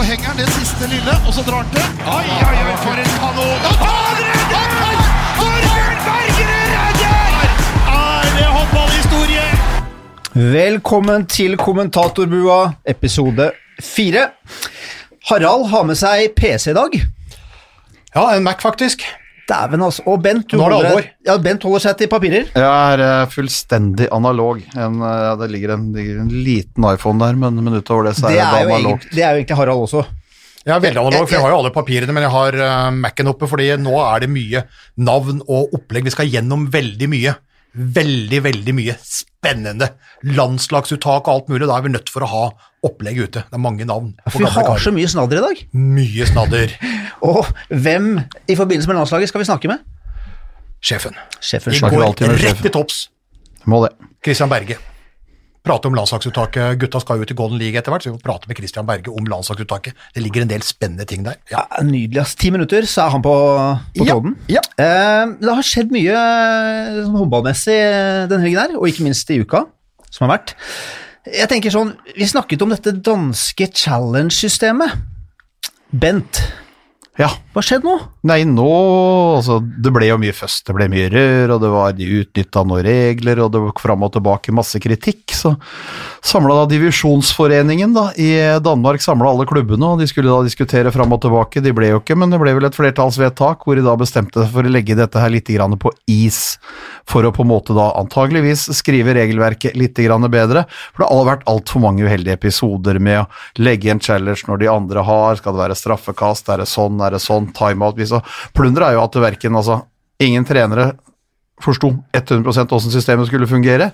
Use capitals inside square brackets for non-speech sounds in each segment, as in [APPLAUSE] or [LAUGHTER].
så henger han det siste lille, og så drar han til. Oi, oi, oi, for en kanon! Han redder! Torbjørn Bergerud redder! Er det håndballhistorie? Velkommen til kommentatorbua, episode fire. Harald har med seg PC i dag. Ja, en Mac, faktisk. Dæven, altså. Og Bent, er det holder, ja, Bent holder seg til papirer. Jeg er eh, fullstendig analog. En, eh, ja, det ligger en, ligger en liten iPhone der, men, men utover det så er Det det, er, jo analogt. egentlig, det er jo egentlig Harald også. Jeg er veldig analog, for jeg har jo alle papirene, men jeg har uh, Mac-en oppe, fordi nå er det mye navn og opplegg. Vi skal gjennom veldig mye. Veldig, veldig mye spennende. Landslagsuttak og alt mulig. Da er vi nødt for å ha opplegg ute. Det er mange navn. vi har karer. så mye snadder i dag. Mye snadder. [LAUGHS] Og hvem i forbindelse med landslaget skal vi snakke med? Sjefen. Sjefen Vi går rett til topps. Må det. Christian Berge. Prate om landslagsuttaket. Gutta skal jo til Golden League etter hvert, så vi må prate med Christian Berge om landslagsuttaket. Det ligger en del spennende ting der. Ja. Ja, nydelig. ass. Ti minutter, så er han på, på Ja, tråden. ja. Eh, det har skjedd mye eh, sånn håndballmessig eh, denne helgen her, og ikke minst i uka som har vært. Jeg tenker sånn, Vi snakket om dette danske challenge-systemet. Bent, Ja. hva skjedde nå? Nei, nå altså, Det ble jo mye først. Det ble mye rør, og det var de utnytta noen regler, og det var fram og tilbake masse kritikk. Så samla da Divisjonsforeningen da, i Danmark samla alle klubbene, og de skulle da diskutere fram og tilbake. De ble jo ikke, men det ble vel et flertallsvedtak hvor de da bestemte seg for å legge dette her litt på is. For å på en måte da antageligvis skrive regelverket litt bedre. For det har vært altfor mange uheldige episoder med å legge en challenge når de andre har. Skal det være straffekast? Er det sånn? Er det sånn? Timeout? Så Plunder er jo at verken altså Ingen trenere forsto 100% hvordan systemet skulle fungere.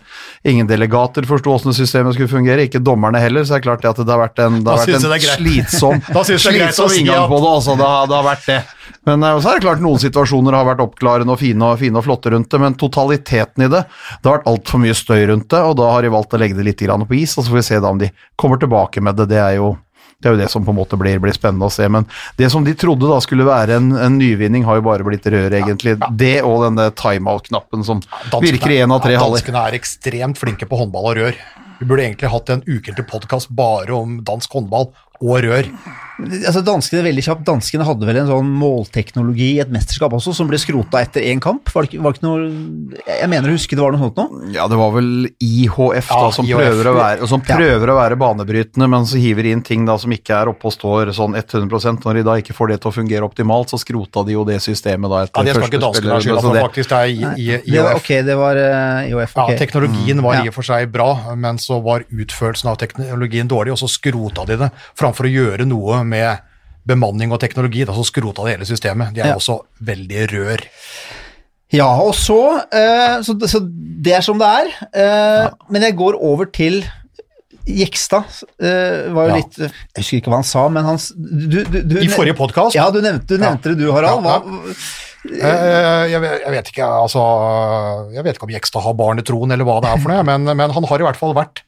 Ingen delegater forsto hvordan systemet skulle fungere, ikke dommerne heller. Så det er klart det at det har vært en, det har vært en slitsom, [LAUGHS] slitsom inngang på det. Altså, det, har, det har vært det. Men eh, så er det klart noen situasjoner har vært oppklarende og fine og, fine og flotte rundt det, men totaliteten i det Det har vært altfor mye støy rundt det, og da har de valgt å legge det litt på is, og så får vi se da om de kommer tilbake med det. Det er jo det er jo det som på en måte blir, blir spennende å se. Men det som de trodde da skulle være en, en nyvinning, har jo bare blitt rør, egentlig. Det og denne timeout-knappen som virker i én av tre ja, haller. Danskene er ekstremt flinke på håndball og rør. Vi burde egentlig hatt en ukentlig podkast bare om dansk håndball og rør. Altså Danskene veldig kjapt, danskene hadde vel en sånn målteknologi i et mesterskap også, som ble skrota etter én kamp? Var det, ikke, var det ikke noe Jeg mener å huske det var noe sånt nå? Ja, det var vel IHF da, Ja, som, IHF. Prøver, å være, som Ja. å være banebrytende, men så hiver de inn ting da som ikke er oppe og står sånn 100 Når de da ikke får det til å fungere optimalt, så skrota de jo det systemet da Ja, etter Det skal ikke danskene ha skylda for, det- faktisk. Det er IHF. Det var, ok, det var eh, IOF. Ja, teknologien var Ja. i og for seg bra, men så var utførelsen av teknologien dårlig, og så skrota de det. Framfor å gjøre noe med bemanning og teknologi, da så skrota det hele systemet. De er Ja. også veldig rør. Ja, og så, eh, så, så det er som det er. Eh, Men jeg går over til Jekstad. Eh, var jo Ja. litt Jeg husker ikke hva han sa, men han du, du, du, I forrige podkast Ja, du nevnte, du nevnte det du, Harald. Ja, Hva, Eh, jeg, vet- jeg vet ikke, altså Jeg vet ikke om Jekstad har barnetroen eller hva det er for noe, men, men han har i hvert fall vært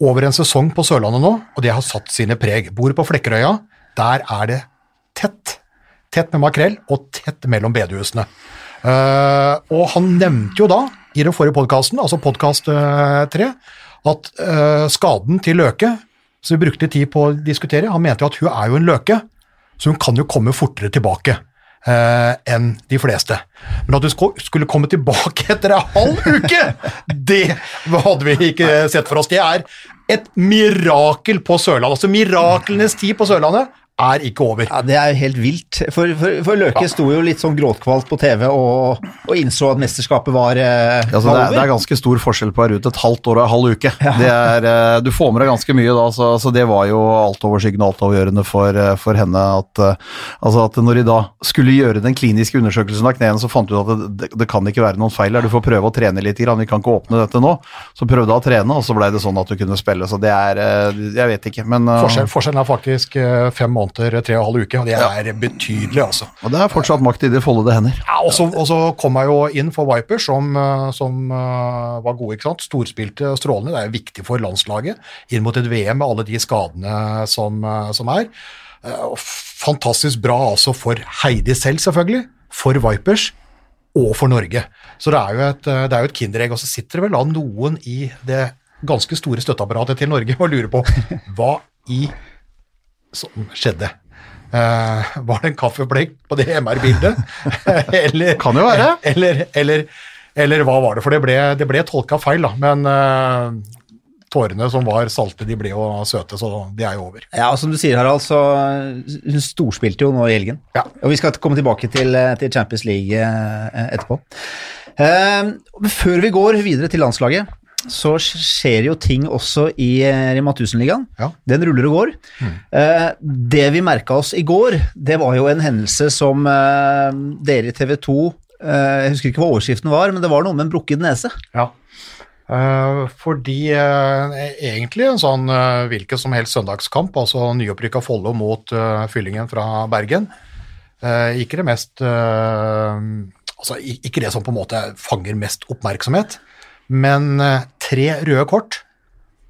over en sesong på Sørlandet nå, og det har satt sine preg. Bor på Flekkerøya, der er det tett. Tett med makrell, og tett mellom bedehusene. Uh, og han nevnte jo da, i den forrige podkasten, altså podkast tre, at uh, skaden til Løke, som vi brukte tid på å diskutere, han mente jo at hun er jo en løke, så hun kan jo komme fortere tilbake eh, enn de fleste. Men at du skulle komme tilbake etter en halv uke, det hadde vi ikke sett for oss. Det er et mirakel på Sørlandet. Altså miraklenes tid på Sørlandet er ikke over. ja, det er jo helt vilt. For, for, for Løke sto jo litt sånn gråtkvalt på TV og, og innså at mesterskapet var, eh, Ja, så var det, er, det er ganske stor forskjell på å være ute et halvt år og en halv uke. Det er, eh, du får med deg ganske mye da, så, så det var jo altoverskyggende og altavgjørende for, eh, for henne. At, eh, altså at når de da skulle gjøre den kliniske undersøkelsen av knærne, så fant du ut at det, det, det kan ikke være noen feil her, Du får prøve å trene litt, grann. vi kan ikke åpne dette nå. Så prøvde jeg å trene, og så ble det sånn at du kunne spille. Så det er eh, Jeg vet ikke, men eh, Forskjell, forskjellen er faktisk eh, fem måneder, tre og en halv uke, og det er betydelig, altså. Og det er fortsatt makt i de foldede hender. Ja, og så, og så kom jeg jo inn for Vipers, som, eh, som uh, var gode. ikke sant? Storspilte strålende. Det er jo viktig for landslaget inn mot et VM med alle de skadene som, eh, som er. Uh, Fantastisk bra altså for Heidi selv, selvfølgelig. For Vipers. Og for Norge. Så det er jo et, det er jo et kinderegg. Og så sitter det vel da noen i det ganske store støtteapparatet til Norge og lurer på [LAUGHS] hva i som skjedde. Uh, var det en kaffeblekk på det MR-bildet? [LAUGHS] eller, Kan jo være. Eller, eller, eller hva var det? For det ble, det ble tolka feil, da. Men uh, tårene som var salte, de ble jo søte, så det er jo over. Ja, og som du sier, Harald, så hun storspilte jo nå i helgen. Ja. Og vi skal komme tilbake til, til Champions League eh, etterpå. Uh, før vi går videre til landslaget, så skjer jo ting også i eh, Rema 1000-ligaen. Ja. Den ruller og går. Eh, det vi merka oss i går, det var jo en hendelse som eh, dere i TV 2 eh, Jeg husker ikke hva overskriften var, men det var noe med en brukket nese. Ja. Fordi egentlig en sånn hvilken som helst søndagskamp, altså nyopprykka Follo mot Fyllingen fra Bergen, ikke det mest Altså ikke det som på en måte fanger mest oppmerksomhet, men eh, tre røde kort,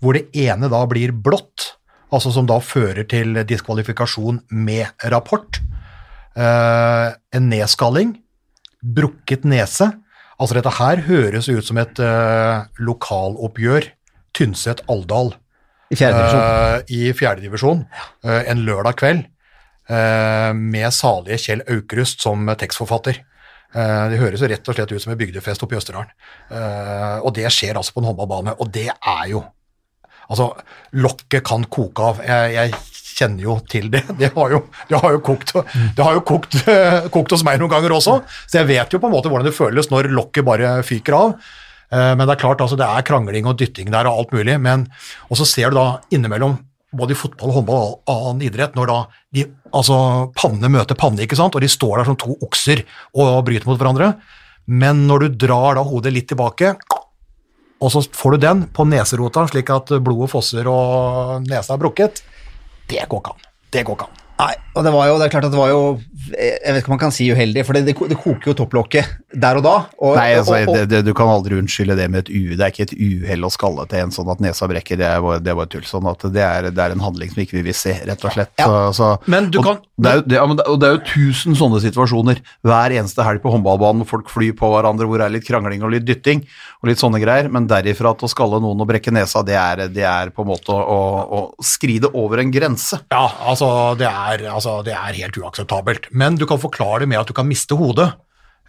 hvor det ene da blir blått, altså som da fører til diskvalifikasjon med rapport. Eh, en nedskalling, brukket nese. Altså dette her høres ut som et eh, lokaloppgjør, Tynset-Alvdal I fjerde divisjon. i fjerdedivisjon uh, en lørdag kveld Uh, med salige Kjell Aukrust som tekstforfatter. Eh, det høres jo rett og slett ut som en bygdefest oppe i Østerdalen. Eh, og det skjer altså på en håndballbane, og det er jo Altså, lokket kan koke av. Jeg, jeg kjenner jo til det. [LAUGHS] Det har jo, det har jo, kokt, det har jo kokt, [LAUGHS] kokt hos meg noen ganger også, så jeg vet jo på en måte hvordan det føles når lokket bare fyker av. Eh, Men det er klart, altså, det er krangling og dytting der og alt mulig, men og så ser du da innimellom både i fotball, håndball og annen idrett, når da de, altså, panne møter panne, ikke sant, og de står der som to okser og bryter mot hverandre, men når du drar da hodet litt tilbake, og så får du den på neserota, slik at blodet fosser og nesa er brukket, det går ikke an. Det går ikke an. Nei, og det var jo, det er klart at det var jo Jeg vet ikke om man kan si uheldig, for det, det, det koker jo topplokket der og da. Og, Nei, altså, og, og, det, det, du kan aldri unnskylde det med et u. Det er ikke et uhell å skalle til en sånn at nesa brekker, det er bare, det er bare tull. Sånn at det er, det er en handling som ikke vi vil se, rett og slett. Ja. Så, så, Men du kan- det er, jo, det, ja, men det, og det er jo tusen sånne situasjoner hver eneste helg på håndballbanen hvor folk flyr på hverandre, hvor det er litt krangling og litt dytting og litt sånne greier, men derifra til å skalle noen og brekke nesa, det er, det er på en måte å, å, skride over en grense. Ja, altså det, er, altså det er helt uakseptabelt. Men du kan forklare det med at du kan miste hodet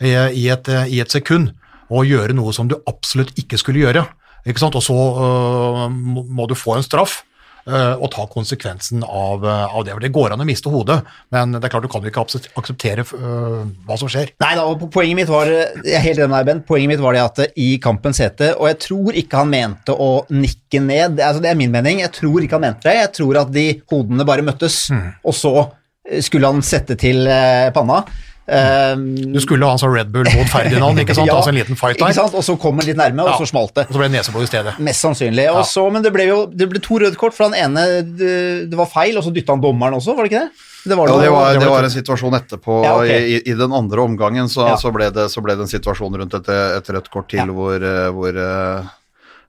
i, i, et, i et sekund og gjøre noe som du absolutt ikke skulle gjøre. Ikke sant? Og så øh, må du få en straff og ta konsekvensen av, øh, av det. For Det går an å miste hodet, men det er klart du kan ikke akseptere øh, hva som skjer. Nei da, og poenget mitt var Jeg er helt enig med Bent. Poenget mitt var det at i kampens hete Og jeg tror ikke han mente å nikke ned. Altså, det er min mening. Jeg tror ikke han mente det. Jeg tror at de hodene bare møttes, og så eh, skulle han sette til eh, panna. Um, Du skulle ha en sånn Red Bull mot Ferdinand, ikke sant? [LAUGHS] Ja, altså en liten fight ikke sant? Og så kom han litt nærme, og Ja. så smalt det. Og så ble det neseblod i stedet. Mest sannsynlig. Ja. så, men det ble jo det ble to røde kort, for han ene det, var feil, og så dytta han dommeren også, var det ikke det? Det var, Ja, noe- det var, det var en situasjon etterpå. Ja, ok. i, I den andre omgangen så, Ja. så, ble det, så ble det en situasjon rundt et, et rødt kort til Ja. hvor, eh, hvor eh,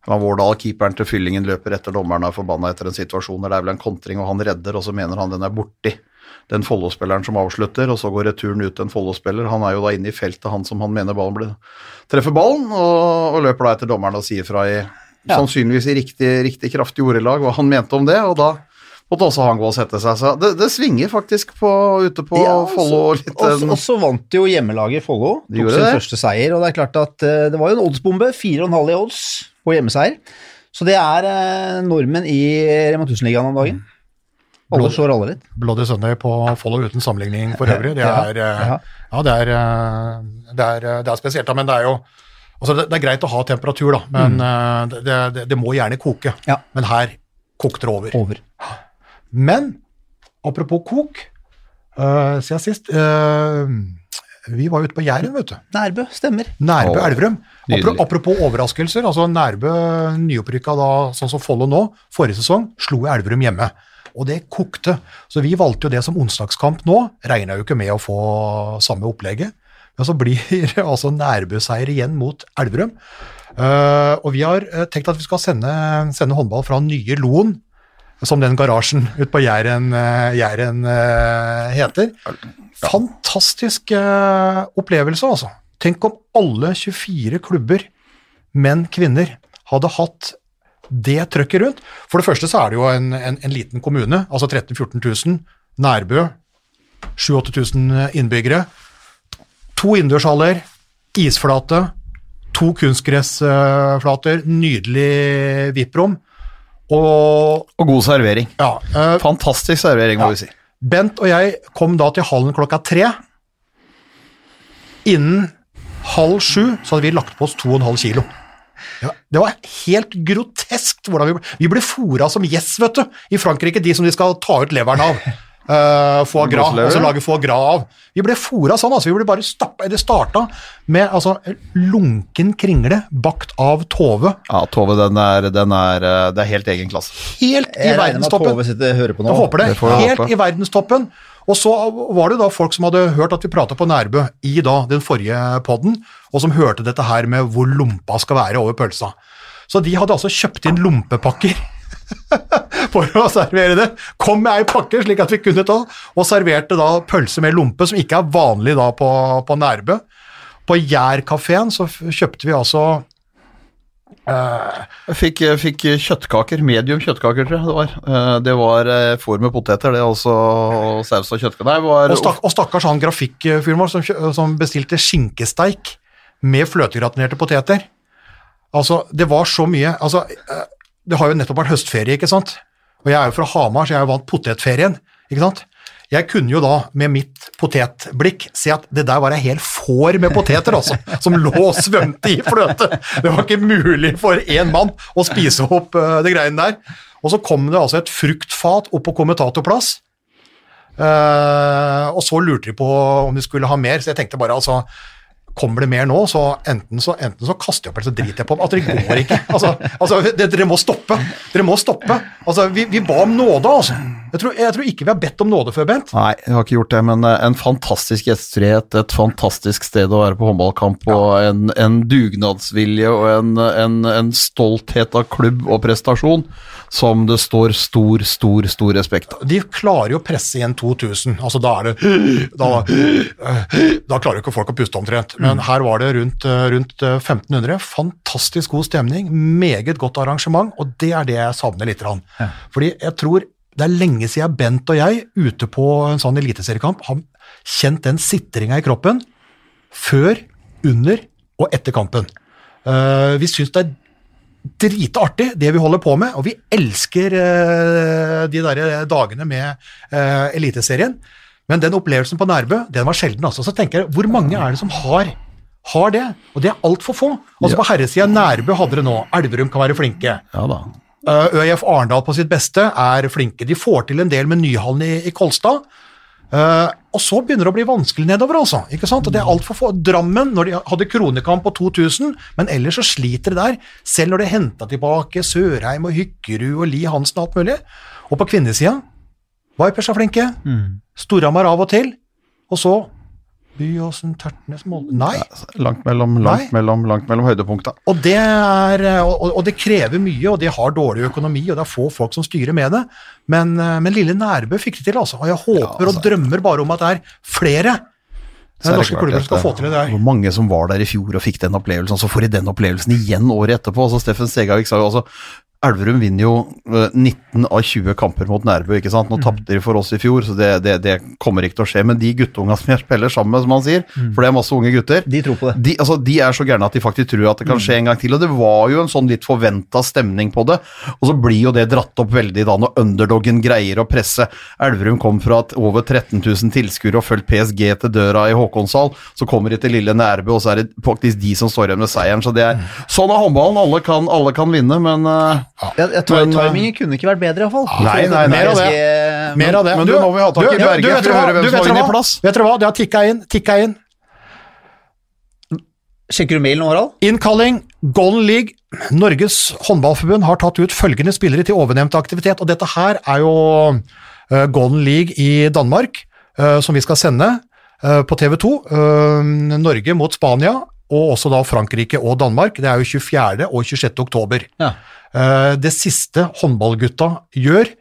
Vårdal, keeperen til Fyllingen, løper etter dommeren og er forbanna etter en situasjon der det er vel en kontring, og han redder, og så mener han den er borti den Follo-spilleren som avslutter, og så går returen ut til en Follo-spiller. Han er jo da inne i feltet, han som han mener ballen blir treffer ballen, og, og løper da etter dommeren og sier fra i Ja. sannsynligvis i riktig, riktig kraftig ordelag hva han mente om det, og da måtte også han gå og sette seg. Så det, det svinger faktisk på, ute på Ja, Follo. Og så- vant jo hjemmelaget Follo. De Tok sin det. første seier, og det er klart at eh, det var jo en oddsbombe. 4,5 i odds på hjemmeseier. Så det er eh, normen i Rema 1000-ligaen om dagen. Alle slår alle litt. Bloody Sunday på Follow uten sammenligning for øvrig. Det er, eh, ja. ja, det er, eh, det er, eh, det er spesielt, da, men det er jo altså det, det er greit å ha temperatur, da, men mm. det, det, det må gjerne koke. Ja. Men her kokte det over. Over. Men apropos kok, uh, siden sist uh, Vi var ute på Jæren, vet du. Nærbø, stemmer. Nærbø Åh, Elverum. Apropos, apropos overraskelser, altså Nærbø nyopprykka da, sånn som Follo nå, forrige sesong, slo Elverum hjemme. Og det kokte. Så vi valgte jo det som onsdagskamp nå. Regna jo ikke med å få samme opplegget. Men så blir [LAUGHS] det altså Nærbø-seier igjen mot Elverum. Uh, og vi har eh, tenkt at vi skal sende, sende håndball fra nye Loen, som den garasjen ute på Jæren, eh, Jæren uh, heter. Fantastisk uh, opplevelse, altså. Tenk om alle 24 klubber, menn, kvinner, hadde hatt det trøkket rundt. For det første så er det jo en, en, en liten kommune, altså 13 000-14 000. Nærbø, 7000-8000 innbyggere. To innendørshaller, isflate, to kunstgressflater, nydelig VIP-rom. Og Og god servering. ja, eh, Fantastisk servering, må vi si. Bent og jeg kom da til hallen klokka tre. Innen halv sju så hadde vi lagt på oss 2,5 kilo. Ja, det var helt groteskt hvordan vi ble Vi ble fora som gjess, vet du, i Frankrike, de som de skal ta ut leveren av. Uh, foie gras, altså lage foie gras av. Vi ble fora sånn, altså. Vi ble bare stappa Det starta med altså lunken kringle bakt av Tove. Ja, Tove, den er, den er, eh, det er helt egen klasse. Helt i Jeg regner med at verdenstoppen. Tove sitter og hører på nå. Jeg håper det. Helt håpe. i verdenstoppen. Og så var det da folk som hadde hørt at vi prata på Nærbø i da den forrige podden, og som hørte dette her med hvor lompa skal være over pølsa. Så de hadde altså kjøpt inn lompepakker [LAUGHS] for å servere det. Kom med ei pakke slik at vi kunne ta, og serverte da pølse med lompe, som ikke er vanlig da på, på Nærbø. På Jærkafeen så kjøpte vi altså Jeg fikk, jeg fikk kjøttkaker, medium kjøttkaker, tror jeg det var. Eh, Det var eh, fôr med poteter, det og saus og kjøttkaker. Nei, var Og, stakk, og stakkars han grafikkfyren vår som, som bestilte skinkesteik med fløtegratinerte poteter. Altså, det var så mye altså, eh, Det har jo nettopp vært høstferie, ikke sant? Og jeg er jo fra Hamar, så jeg er jo vant potetferien, ikke sant? Jeg kunne jo da med mitt potetblikk se at det der var ei hel får med poteter, altså, som lå og svømte i fløte. Det var ikke mulig for én mann å spise opp uh, det greiene der. Og så kom det altså et fruktfat opp på kommentatorplass. Uh, og så lurte de på om de skulle ha mer, så jeg tenkte bare altså Kommer det mer nå, så enten så, enten så kaster jeg opp, eller så driter jeg på At det går ikke. Altså, altså det, Dere må stoppe. Dere må stoppe. Altså, vi, vi ba om nåde, altså. Jeg tror, jeg tror ikke vi har bedt om nåde før, Bent. Nei, jeg har ikke gjort det, men eh, en fantastisk gjestfrihet, et fantastisk sted å være på håndballkamp, og en, en dugnadsvilje og en, en, en stolthet av klubb og prestasjon som det står stor, stor, stor respekt av. De klarer jo å presse igjen 2000. Altså, da er det Da, da klarer jo ikke folk å puste omtrent. Men her var det rundt, eh, rundt eh, 1500. Fantastisk god stemning, meget godt arrangement, og det er det jeg savner litt. Ja. Fordi jeg tror det er lenge siden Bent og jeg ute på en sånn eliteseriekamp har kjent den sitringa i kroppen før, under og etter kampen. Uh, vi syns det er dritartig, det vi holder på med, og vi elsker uh, de der dagene med uh, Eliteserien. Men den opplevelsen på Nærbø, den var sjelden. altså. Så tenker jeg, hvor mange er det som har, har det? Og det er altfor få. Altså På herresida, Nærbø hadde det nå. Elverum kan være flinke. Ja da. Eh, ØIF Arendal på sitt beste er flinke. De får til en del med Nyhallen i, i Kolstad. Uh, og så begynner det å bli vanskelig nedover, altså. ikke sant? Og det er alt for få. Drammen, når de hadde kronekamp på 2000, men ellers så sliter det der. Selv når de henta tilbake Sørheim og Hykkerud og Li Hansen og alt mulig. Og på kvinnesida, Vipers er flinke. Storhamar av og til. Og så Byåsen, Tertnes, Molde Nei. Langt mellom, langt Nei. mellom, langt mellom høydepunkta. Og det, er, og, og det krever mye, og de har dårlig økonomi, og det er få folk som styrer med det. Men, eh, men lille Nærbø fikk det til, altså. Og jeg håper altså. og drømmer bare om at det er flere er det norske klubber skal få til det der. Hvor mange som var der i fjor og fikk den opplevelsen, og så får de den opplevelsen igjen året etterpå. Altså Steffen Segavik sa jo altså Elverum vinner jo eh, 19 av 20 kamper mot Nærbø, ikke sant. Nå tapte de for oss i fjor, så det, det, det kommer ikke til å skje. Men de guttunga som jeg spiller sammen med, som han sier, for det er masse unge gutter, De tror på det. de, altså, de er så gærne at de faktisk tror at det kan skje en gang til. Og det var jo en sånn litt forventa stemning på det. Og så blir jo det dratt opp veldig da når underdoggen greier å presse. Elverum kom fra over 13 000 tilskuere og fulgt PSG til døra i Håkonshall. Så kommer de til lille Nærbø, og så er det faktisk de som står igjen med seieren. Så det er sånn er håndballen. Alle kan, alle kan vinne, men eh, Ja, ja, ti- Men, Timingen kunne ikke vært bedre, iallfall. Nei, nei, nei, mer av det. Mer av det. men du, nå må vi ha tak i Berge, for å høre hvem Du som har dere vunnet hva? plass. Vet dere hva? Det har tikka inn, tikka inn. Sjekker du mailen, Harald? Innkalling, Golden League. Norges håndballforbund har tatt ut følgende spillere til ovennevnte aktivitet, og dette her er jo uh, Golden League i Danmark, uh, som vi skal sende uh, på TV 2. Norge mot Spania, og også da Frankrike og Danmark. Det er jo 24. og 26. oktober. Ja. Eh, det siste håndballgutta gjør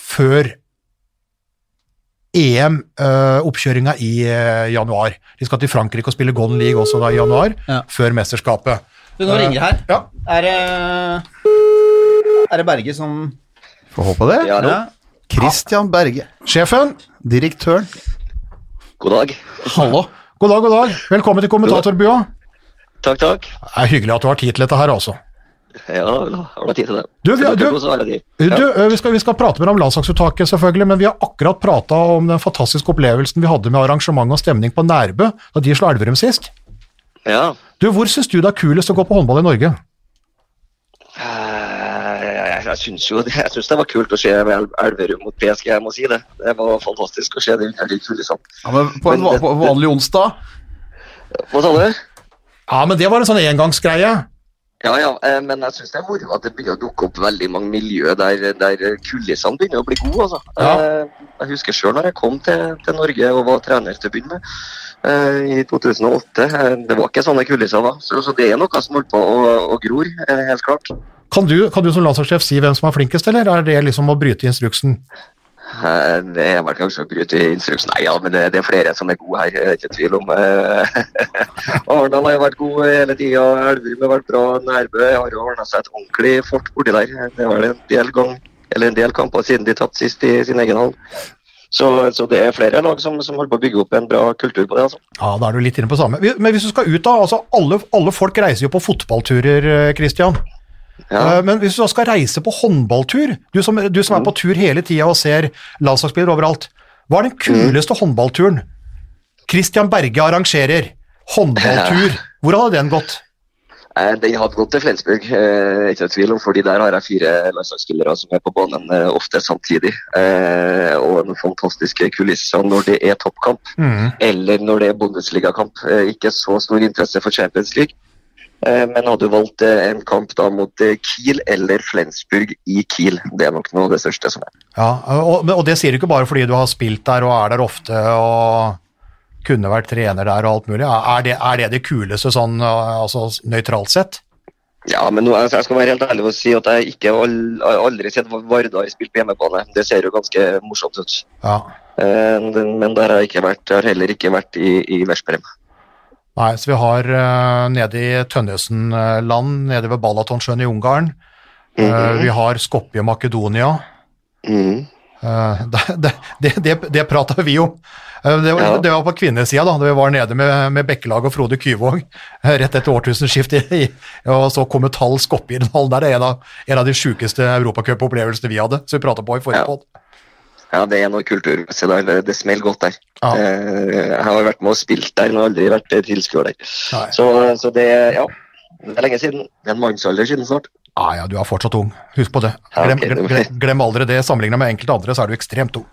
før EM-oppkjøringa i eh, januar. De skal til Frankrike og spille Golden League også da i januar, Ja. før mesterskapet. Du, nå ringer her. Ja. Er det Er det Berge som Får håpe det. Ja. Christian Berge, Sjefen, direktøren. God dag. Hallo. God dag, god dag. Velkommen til kommentatorbua. Takk, takk. Det er hyggelig at du har tid til dette her, altså. Ja, har du tid til det? Du, vi- du-? Du, vi, skal, vi skal prate mer om landslagsuttaket, selvfølgelig, men vi har akkurat prata om den fantastiske opplevelsen vi hadde med arrangement og stemning på Nærbø da de slo Elverum sist. Ja. Du, Hvor syns du det er kulest å gå på håndball i Norge? Eh, Jeg, jeg syns jo det, jeg synes det var kult å se Elverum mot PSG, jeg må si det. Det var fantastisk å se det under kulissene. Ja, men på en men, på vanlig onsdag Hva sa du? Ja, men det var en sånn engangsgreie. Ja, ja, eh, men jeg syns det er moro at det begynner å dukke opp veldig mange miljø der, der kulissene begynner å bli gode. Altså. Ja. Eh, Jeg husker sjøl når jeg kom til, til Norge og var trener til å begynne med, eh, i 2008. eh, Det var ikke sånne kulisser da. Så, så det er noe som holder på å, å gror, helt klart. Kan du, kan du som landslagssjef si hvem som er flinkest, eller er det liksom å bryte instruksen? Eh, Det er vel kanskje å bryte instruksen. Nei, ja, men det, er flere som er gode her, det er ikke tvil om. eh. [LAUGHS] Arendal har vært god hele tida, Elverum har vært bra, Nærbø har jo ordna seg et ordentlig fort borti der. Det var en del, gang, eller en del kamper siden de tatt sist i sin egen hall. Så, så det er flere lag som, som holder på å bygge opp en bra kultur på det. altså. Ja, da er du litt inne på samme. Men hvis du skal ut da, altså alle, alle folk reiser jo på fotballturer, Kristian. Christian. Ja. Eh, Men hvis du skal reise på håndballtur, du som, du som er på tur hele tida og ser landslagsspillere overalt, hva er den kuleste håndballturen? Christian Berge arrangerer håndballtur. [LAUGHS] Hvor hadde den gått? Den hadde gått til Flensburg, eh, ikke noe tvil om, fordi der har jeg fire landslagsspillere som er på banen eh, ofte samtidig. Og den fantastiske kulisser når det er toppkamp, Mm. eller når det er Bundesligakamp. Eh, ikke så stor interesse for Champions League. Eh, men hadde du valgt eh, en kamp da mot eh, Kiel eller Flensburg i Kiel, det er nok noe av det største som er. Ja, og, og det sier du ikke bare fordi du har spilt der og er der ofte og kunne vært trener der og alt mulig. Er det er det, det kuleste sånn altså nøytralt sett? Ja, men nå, altså, jeg skal være helt ærlig og si at jeg ikke aldri sett Vardar spille på hjemmebane. Det ser jo ganske morsomt ut. Ja. Men der har jeg ikke vært. Jeg har heller ikke vært i, i Veszprem. Nei, så vi har uh, nede i Tønnesen-land, nede ved Balatonsjøen i Ungarn. Eh, vi har Skopje, Makedonia. Mm. Uh, [LAUGHS] det, det, det, det, prata vi om. Det, var, Ja. det var på kvinnesida, da da vi var nede med, med Bekkelag og Frode Kyvåg rett etter årtusenskiftet. i- Og så kom et tall Skopje i den hallen der. Det er en av, en av de sjukeste europacupopplevelsene vi hadde, som vi prata på i forrige Ja. Ja, det er noe kulturmessig der. Det, det smeller godt der. Ja. Eh, jeg har vært med og spilt der, men aldri vært eh, tilskuer der. Så, så det Ja. Det er lenge siden. Det er en mannsalder siden snart. Ah, ja, du er fortsatt ung. Husk på det. Glem, glem, glem, glem aldri det. Sammenligna med enkelte andre, så er du ekstremt ung.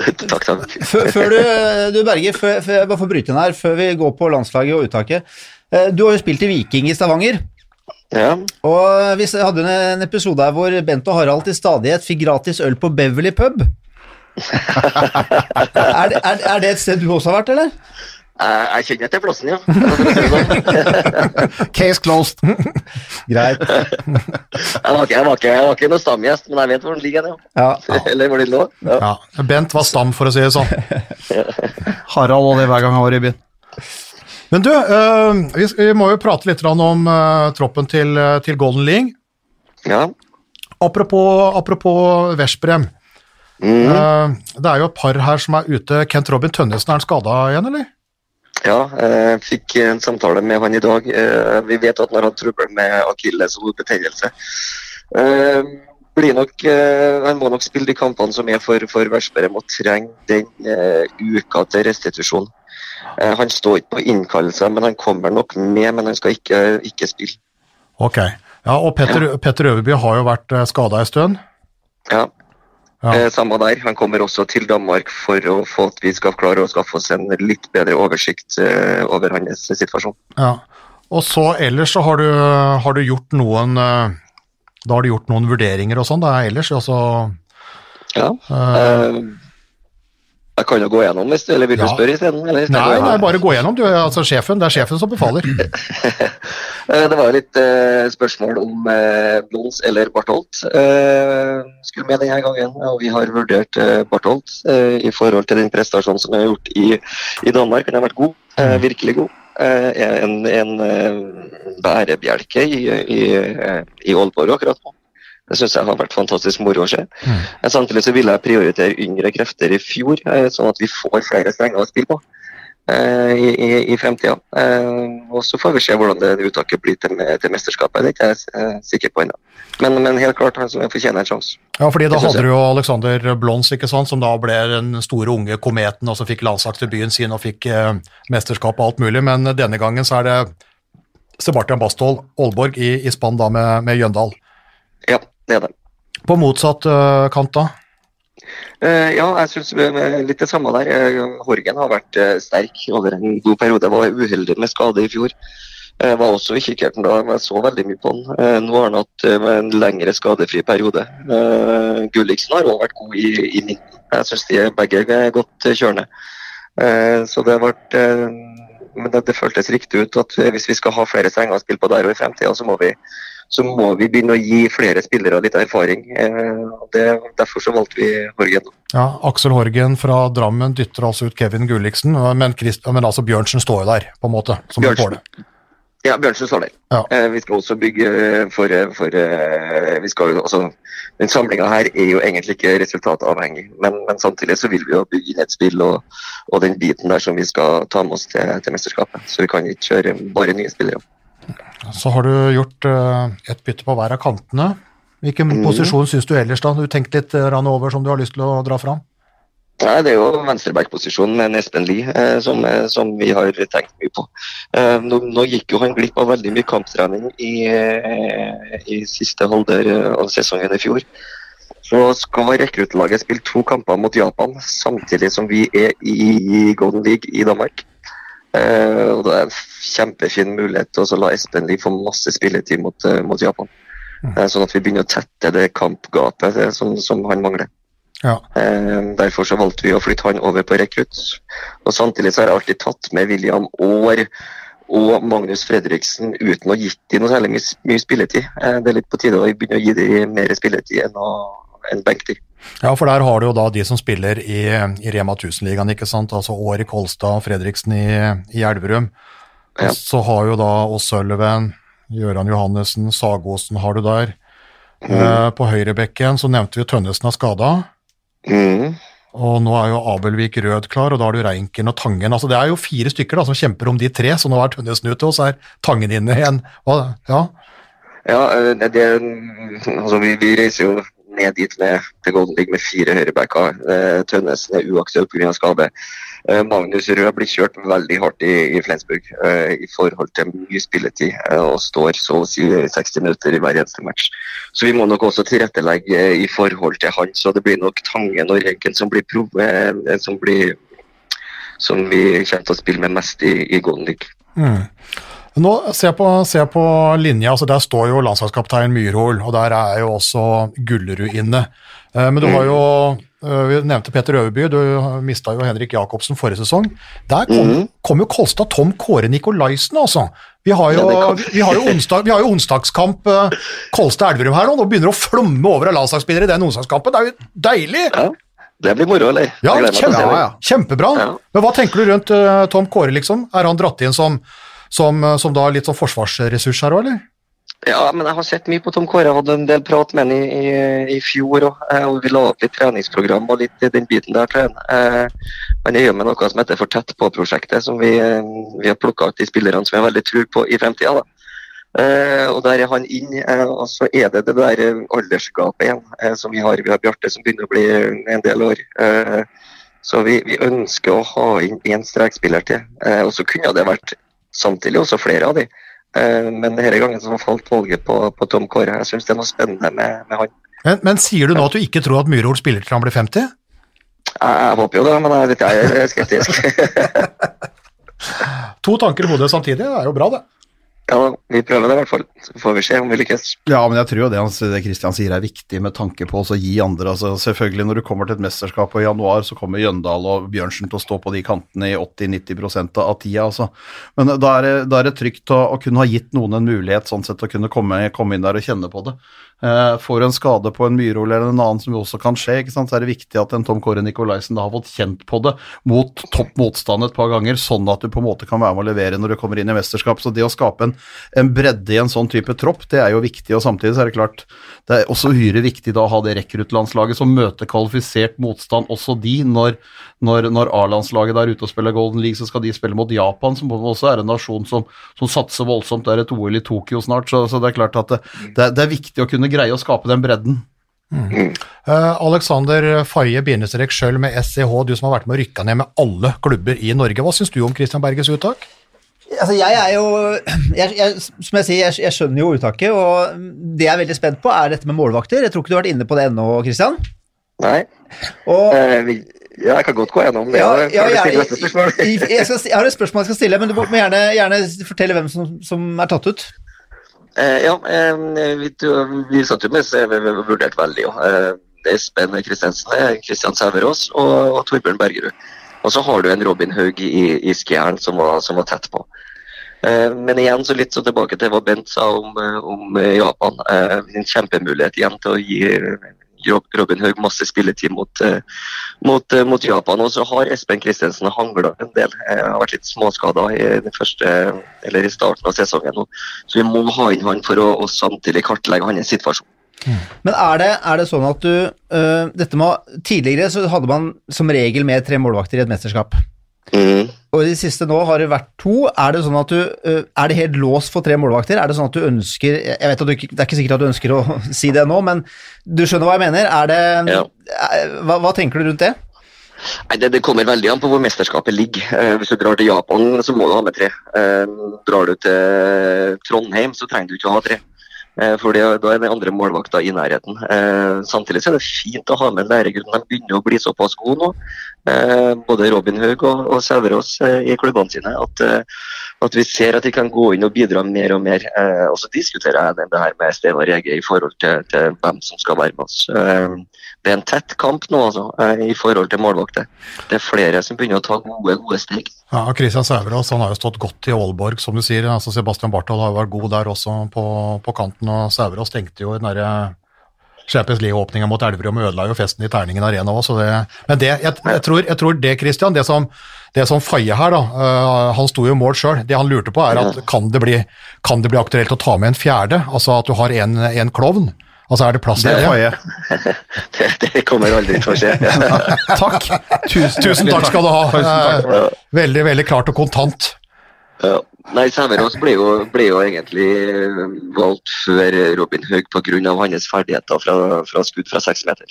[LAUGHS] takk, takk. Før, før du, du Berge, før, før, bare for å bryte inn her, før vi går på landslaget og uttaket. Eh, Du har jo spilt i Viking i Stavanger. Ja. Og vi hadde en episode her hvor Bent og Harald til stadighet fikk gratis øl på Beverly pub. Er, det, er, er det et sted du også har vært, eller? Jeg, jeg kjenner til plassen, ja. Sånn. [LAUGHS] Case closed. [LAUGHS] Greit. Jeg var ikke, jeg var ikke, jeg var ikke noen stamgjest, men jeg vet hvor den ligger. Ja. Ja. [LAUGHS] Eller hvor den lå. Ja. Ja. Bent var stam, for å si det sånn. Harald og det hver gang han var i byen. Men du, eh, vi, vi må jo prate litt om eh, troppen til, eh, til Golden League. ja. Apropos, apropos Veszprem. Eh, det er jo et par her som er ute. Kent Robin Tønnesen, er han skada igjen, eller? Ja, jeg fikk en samtale med han i dag. Eh, Vi vet at han har hatt trøbbel med akilles og betennelse. Eh, nok, eh, han må nok spille de kampene som er for, for Versberg. og trenger den eh, uka til restitusjon. Eh, Han står ikke på innkallelse, men han kommer nok med, men han skal ikke, ikke spille. Ok. Ja, og Petter, Petter Øverby har jo vært skada en stund. Ja. Ja. Eh, Samme der. Han kommer også til Danmark for å få at vi skal klare å skaffe oss en litt bedre oversikt eh, over hans situasjon. Ja. Og så ellers så har du, har du gjort noen eh, Da har du gjort noen vurderinger og sånn, da ellers, altså Ja. Eh, jeg kan jo gå gjennom hvis du eller vil du Ja. spørre isteden? eller Nei, nei, bare gå gjennom. Du er altså sjefen. Det er sjefen som befaler. [LAUGHS] Eh, Det var litt eh, spørsmål om eh, Blons eller Bartholt eh, skulle med denne gangen. Og vi har vurdert eh, Bartholt eh, i forhold til den prestasjonen som er gjort i, i Danmark. Han har vært god, eh, virkelig god. Eh, en en bærebjelke i, i, i Aalborg akkurat nå. Det syns jeg har vært fantastisk moro å se. Mm. Samtidig så ville jeg prioritere yngre krefter i fjor, eh, sånn at vi får flere strenger å spille på eh, i, i, i fremtida. Eh, og så får vi se hvordan det uttaket blir til, til mesterskapet. Det er ikke jeg sikker på ennå. Men, men helt klart han som fortjener en sjanse. Ja, fordi da hadde du jo Alexander Blons, ikke sant, som da ble den store unge kometen, og så fikk landslagsdebuten sin og fikk eh, mesterskap og alt mulig, men denne gangen så er det Sebastian Basthold Aalborg i, i spann da med, med Jøndal. Ja, er. På motsatt uh, kant da? Uh, ja, jeg syns litt det samme der. Eh, Horgen har vært uh, sterk over en god periode. Var uheldig med skade i fjor. Jeg var også i kikkerten da, men jeg så veldig mye på han. Nå har han hatt en lengre skadefri periode. Gulliksen har også vært god i, i midten. Jeg syns de er begge er godt kjørende. Så det har eh, Men det, det føltes riktig ut at hvis vi skal ha flere strenger å spille på der og i fremtida, så må vi så må vi begynne å gi flere spillere litt erfaring. Eh, det, derfor så valgte vi Horgen. Ja, Aksel Horgen fra Drammen dytter altså ut Kevin Gulliksen, men, Christ, men altså Bjørnsen står jo der, på en måte, som Bjørnsen. Får det. Ja, Bjørnsen står der. Ja. Eh, vi skal også bygge for, for eh, vi skal jo, altså, Den samlinga her er jo egentlig ikke resultatavhengig, men, men samtidig så vil vi jo bygge inn et spill og, og den biten der som vi skal ta med oss til, til mesterskapet. Så vi kan ikke kjøre bare nye spillere. Så har du gjort eh, et bytte på hver av kantene. Hvilken mm. posisjon syns du ellers da? Du tenkte litt eh, over som du har lyst til å dra fram? Nei, Det er jo venstreback-posisjonen med Espen Lie eh, som, eh, som vi har tenkt mye på. Eh, nå, nå gikk jo han glipp av veldig mye kamptrening i, eh, i siste halvdel av sesongen i fjor. Så skal rekruttlaget spille to kamper mot Japan samtidig som vi er i Golden League i Danmark. Eh, og Det er en kjempefin mulighet til å la Espen Lie få masse spilletid mot, eh, mot Japan. Eh, sånn at vi begynner å tette det kampgapet det, som, som han mangler. Ja. Eh, Derfor så valgte vi å flytte han over på rekrutt. Og Samtidig så har jeg alltid tatt med William Aar og Magnus Fredriksen uten å gitt dem noe særlig mye, mye spilletid. Det er litt på tide å begynne å gi dem mer spilletid enn, å, enn benktid. Ja, for der har du jo da de som spiller i, i Rema 1000-ligaen, ikke sant. Altså Åri Kolstad, Fredriksen i, i Elverum. Ja. Så har jo da O'Sullivan, Gøran Johannessen, Sagosen har du der. Eh, på høyrebekken så nevnte vi Tønnesen er skada. Mm. Og nå er jo Abelvik Rød klar, og da har du Reinken og Tangen. Altså Det er jo fire stykker da som kjemper om de tre, så nå er Tønnesen ute, og så er Tangen inne igjen. Ja, Ja, eh, det, altså vi, vi reiser jo ned dit med, til Golden League med fire høyrebacker. Eh, Tønnesen er uaktuell pga. skade. Eh, Magnus Rød blir kjørt veldig hardt i, i Flensburg eh, i forhold til mye spilletid, eh, og står så å si 60 minutter i hver eneste match. Så vi må nok også tilrettelegge eh, i forhold til han, så det blir nok Tangen og Renken som blir, prov, eh, som blir som vi kommer til å spille med mest i, i Golden League. Mm. Nå, Se på, se på linja, altså der står jo landslagskaptein Myrhol, og der er jo også Gullerud inne. Eh, Men du har jo eh, Vi nevnte Peter Øverby, du mista jo Henrik Jacobsen forrige sesong. Der kom, Mhm. kom jo Kolstad Tom Kåre Nikolaisen, altså. Vi har jo, vi har jo, onsdag, vi har jo onsdagskamp eh, Kolstad-Elverum her nå. Nå begynner det å flomme over av landslagsspillere i den onsdagskampen. Det er jo deilig! Ja, det blir moro, eller? Ja, Jeg kjempe, ja, ja. kjempebra. Men hva tenker du rundt Tom Kåre, liksom? Er han dratt inn som, som, eh, som da litt sånn forsvarsressurs her òg, eller? Ja, men jeg har sett mye på Tom Kåre. Jeg hadde en del prat med ham i, i, i fjor òg. Og vi la opp litt treningsprogram og litt i den biten der til ham. Eh, Han gjør med noe som heter For tett på-prosjektet, som vi, eh, vi har plukka ut de spillerne som jeg har veldig tro på i fremtida. Eh, og der er han inn, eh, og så er det det der eh, aldersgapet igjen eh, som vi har. Vi har Bjarte som begynner å bli en del år. Eh, så vi, vi ønsker å ha inn én strekspiller til. Eh, og så kunne det vært samtidig også flere av de. Eh, men denne gangen så falt valget på, på Tom Kåre. Jeg syns det er noe spennende med, med han. Men, men sier du nå at du ikke tror at Myhrol spiller til han blir 50? Jeg, jeg håper jo det, men jeg, vet, jeg er skeptisk. [LAUGHS] To tanker i hodet samtidig, det er jo bra, det. Ja, vi prøver det i hvert fall. Så får vi se om vi lykkes. Ja, men jeg tror jo det, det Christian sier er viktig med tanke på å gi andre. altså Selvfølgelig når du kommer til et mesterskap i januar, så kommer Jøndal og Bjørnsen til å stå på de kantene i 80-90% av tida. altså. Men da er det, da er det trygt å, å kunne ha gitt noen en mulighet sånn sett å kunne komme, komme inn der og kjenne på det. Eh, får en skade på en Myhrol eller en annen som jo også kan skje, ikke sant? så er det viktig at en Tom Kåre Nikolaisen da har fått kjent på det mot topp motstand et par ganger, sånn at du på en måte kan være med å levere når du kommer inn i mesterskap. Så det å skape en, en bredde i en sånn type tropp, det er jo viktig. Og samtidig så er det klart, det er også uhyre viktig da å ha det rekruttlandslaget som møter kvalifisert motstand, også de, når, når, når A-landslaget der ute og spiller Golden League, så skal de spille mot Japan, som også er en nasjon som, som satser voldsomt. Det er et OL i Tokyo snart, så, så det er klart at det, det, er, det er viktig å kunne greie å skape den bredden. Uh, Alexander Faye bindestrek sjøl med SEH, du som har vært med å rykke ned med alle klubber i Norge. Hva syns du om Christian Berges uttak? Altså, jeg er jo jeg, jeg, Som jeg sier, jeg, jeg skjønner jo uttaket, og det jeg er veldig spent på, er dette med målvakter. Jeg tror ikke du har vært inne på det ennå, Christian. Nei. Og, uh, ja, jeg kan godt gå gjennom det. ja, Ja, ja, jeg, jeg, jeg, skal, jeg har et spørsmål jeg skal stille, men du må gjerne, gjerne fortelle hvem som, som er tatt ut. Eh, ja, eh, vi, vi satt jo med vurderte veldig. Jo. Eh, Espen Kristensen, eh, Kristian Sæverås og, og Torbjørn Bergerud. Og så har du en Robin Haug i, i Skjern som som var tett på. Eh, men igjen så litt så tilbake til hva Bent sa om, eh, om eh, Japan. Eh, en kjempemulighet igjen til å gi eh, Robin Haug masse spilletid mot, eh, mot, eh, mot Japan. Og så har Espen Kristensen hangla en del. Jeg har vært litt småskada i i starten av sesongen. Så vi må ha inn han for å samtidig kartlegge hans situasjon. Men er det, er det sånn at du øh, dette må, Tidligere så hadde man som regel med tre målvakter i et mesterskap. Mm. Og i det siste nå har det vært to. Er det sånn at du øh, Er det helt låst for tre målvakter? Er det sånn at du ønsker Jeg vet at du Det er ikke sikkert at du ønsker å [LAUGHS] si det nå, men du skjønner hva jeg mener? Er det Ja. er- hva, hva tenker du rundt det? Nei, det, det kommer veldig an på hvor mesterskapet ligger. Eh, hvis du drar til Japan, så må du ha med tre. Eh, drar du til Trondheim, så trenger du ikke å ha tre. Eh, for det, da er det andre målvakter i nærheten. Eh, samtidig så er det fint å ha med læregutten. De begynner å bli såpass gode nå, eh, både Robin Haug og, og Sæverås i klubbene sine, at, at vi ser at de kan gå inn og bidra mer og mer. Og så diskuterer jeg det her med Steinar Rege i forhold til, til hvem som skal være med oss. Det er en tett kamp nå altså, eh, i forhold til målvakter. Det er flere som begynner å ta gode, gode steg. Ja, Christian Sæverås han har jo stått godt i Aalborg, som du sier. altså Sebastian Barthold har jo vært god der også på, på kanten, og Sæverås stengte jo den derre Champions League-åpninga mot Elverum ødela jo festen i Terningen Arena òg, så det Men det, jeg, jeg, tror, jeg tror det, Christian, det som, det som Faye her, da uh, Han sto jo i mål sjøl. Det han lurte på, er at kan det, bli, kan det bli aktuelt å ta med en fjerde? Altså at du har en, en klovn? Altså er det plass til det? [LAUGHS] Det, det kommer aldri til å skje. [LAUGHS] Takk. Tusen, Tusen takk skal du ha. Eh, Veldig, veldig klart og kontant. Ja. Nei, Sæverås ble ble jo egentlig valgt før Robin Haug pga. hans ferdigheter fra, fra skudd fra seks meter.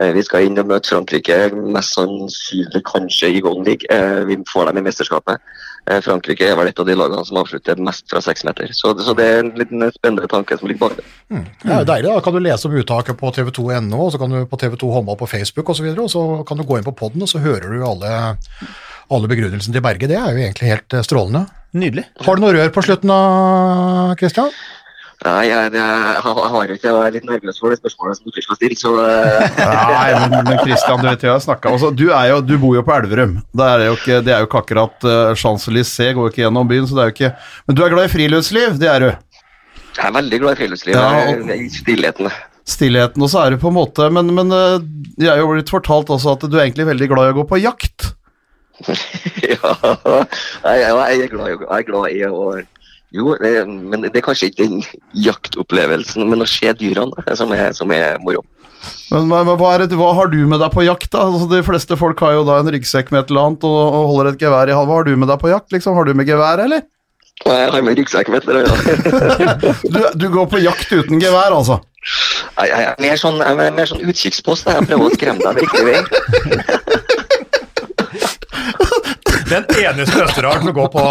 Eh, Vi skal inn og møte Frankrike, mest sannsynlig kanskje i Golden League. Eh, Vi får dem i mesterskapet. Eh, Frankrike er vel et av de lagene som avslutter mest fra seks meter. Så, så det er en liten spennende tanke som ligger bak det. Det er jo deilig. Da kan du lese om uttaket på tv2.no, og så kan du på TV2 Håndball på Facebook osv., og, så og så kan du gå inn på poden, og så hører du alle, alle begrunnelsene til Berge. Det er jo egentlig helt eh, strålende. Nydelig. Har du noe rør på slutten da, Christian? Nei, jeg, jeg, har ikke Jeg er litt nervøs for det spørsmålet som du skal stille, så eh, Nei, men, Christian, du vet jeg har snakket altså, du, er jo, du bor jo på Elverum. Det er jo ikke, det er jo ikke akkurat uh, Champs-Élysées, går ikke gjennom byen, så det er jo ikke Men du er glad i friluftsliv, det er du. jeg er veldig glad i friluftsliv. Ja, og- I stillheten. Stillheten, og så er du på en måte Men, men uh, jeg er jo blitt fortalt også at du er egentlig veldig glad i å gå på jakt. [LAUGHS] ja, jeg, jeg, er glad, jeg er glad i å Jo, det, men det er kanskje ikke den jaktopplevelsen, men å se dyrene som er, som er moro. Men, men hva, er det, hva har du med deg på jakt, da? Altså, de fleste folk har jo da en ryggsekk med et eller annet og, og holder et gevær i hånda. Hva har du med deg på jakt, liksom? Har du med gevær, eller? Jeg har med ryggsekk, vet dere. Ja. [LAUGHS] Du, du går på jakt uten gevær, altså? Jeg, jeg, er mer sånn, jeg er mer sånn utkikkspost. Jeg prøver å skremme deg riktig vei. [LAUGHS] Den eneste østerdalen som går på,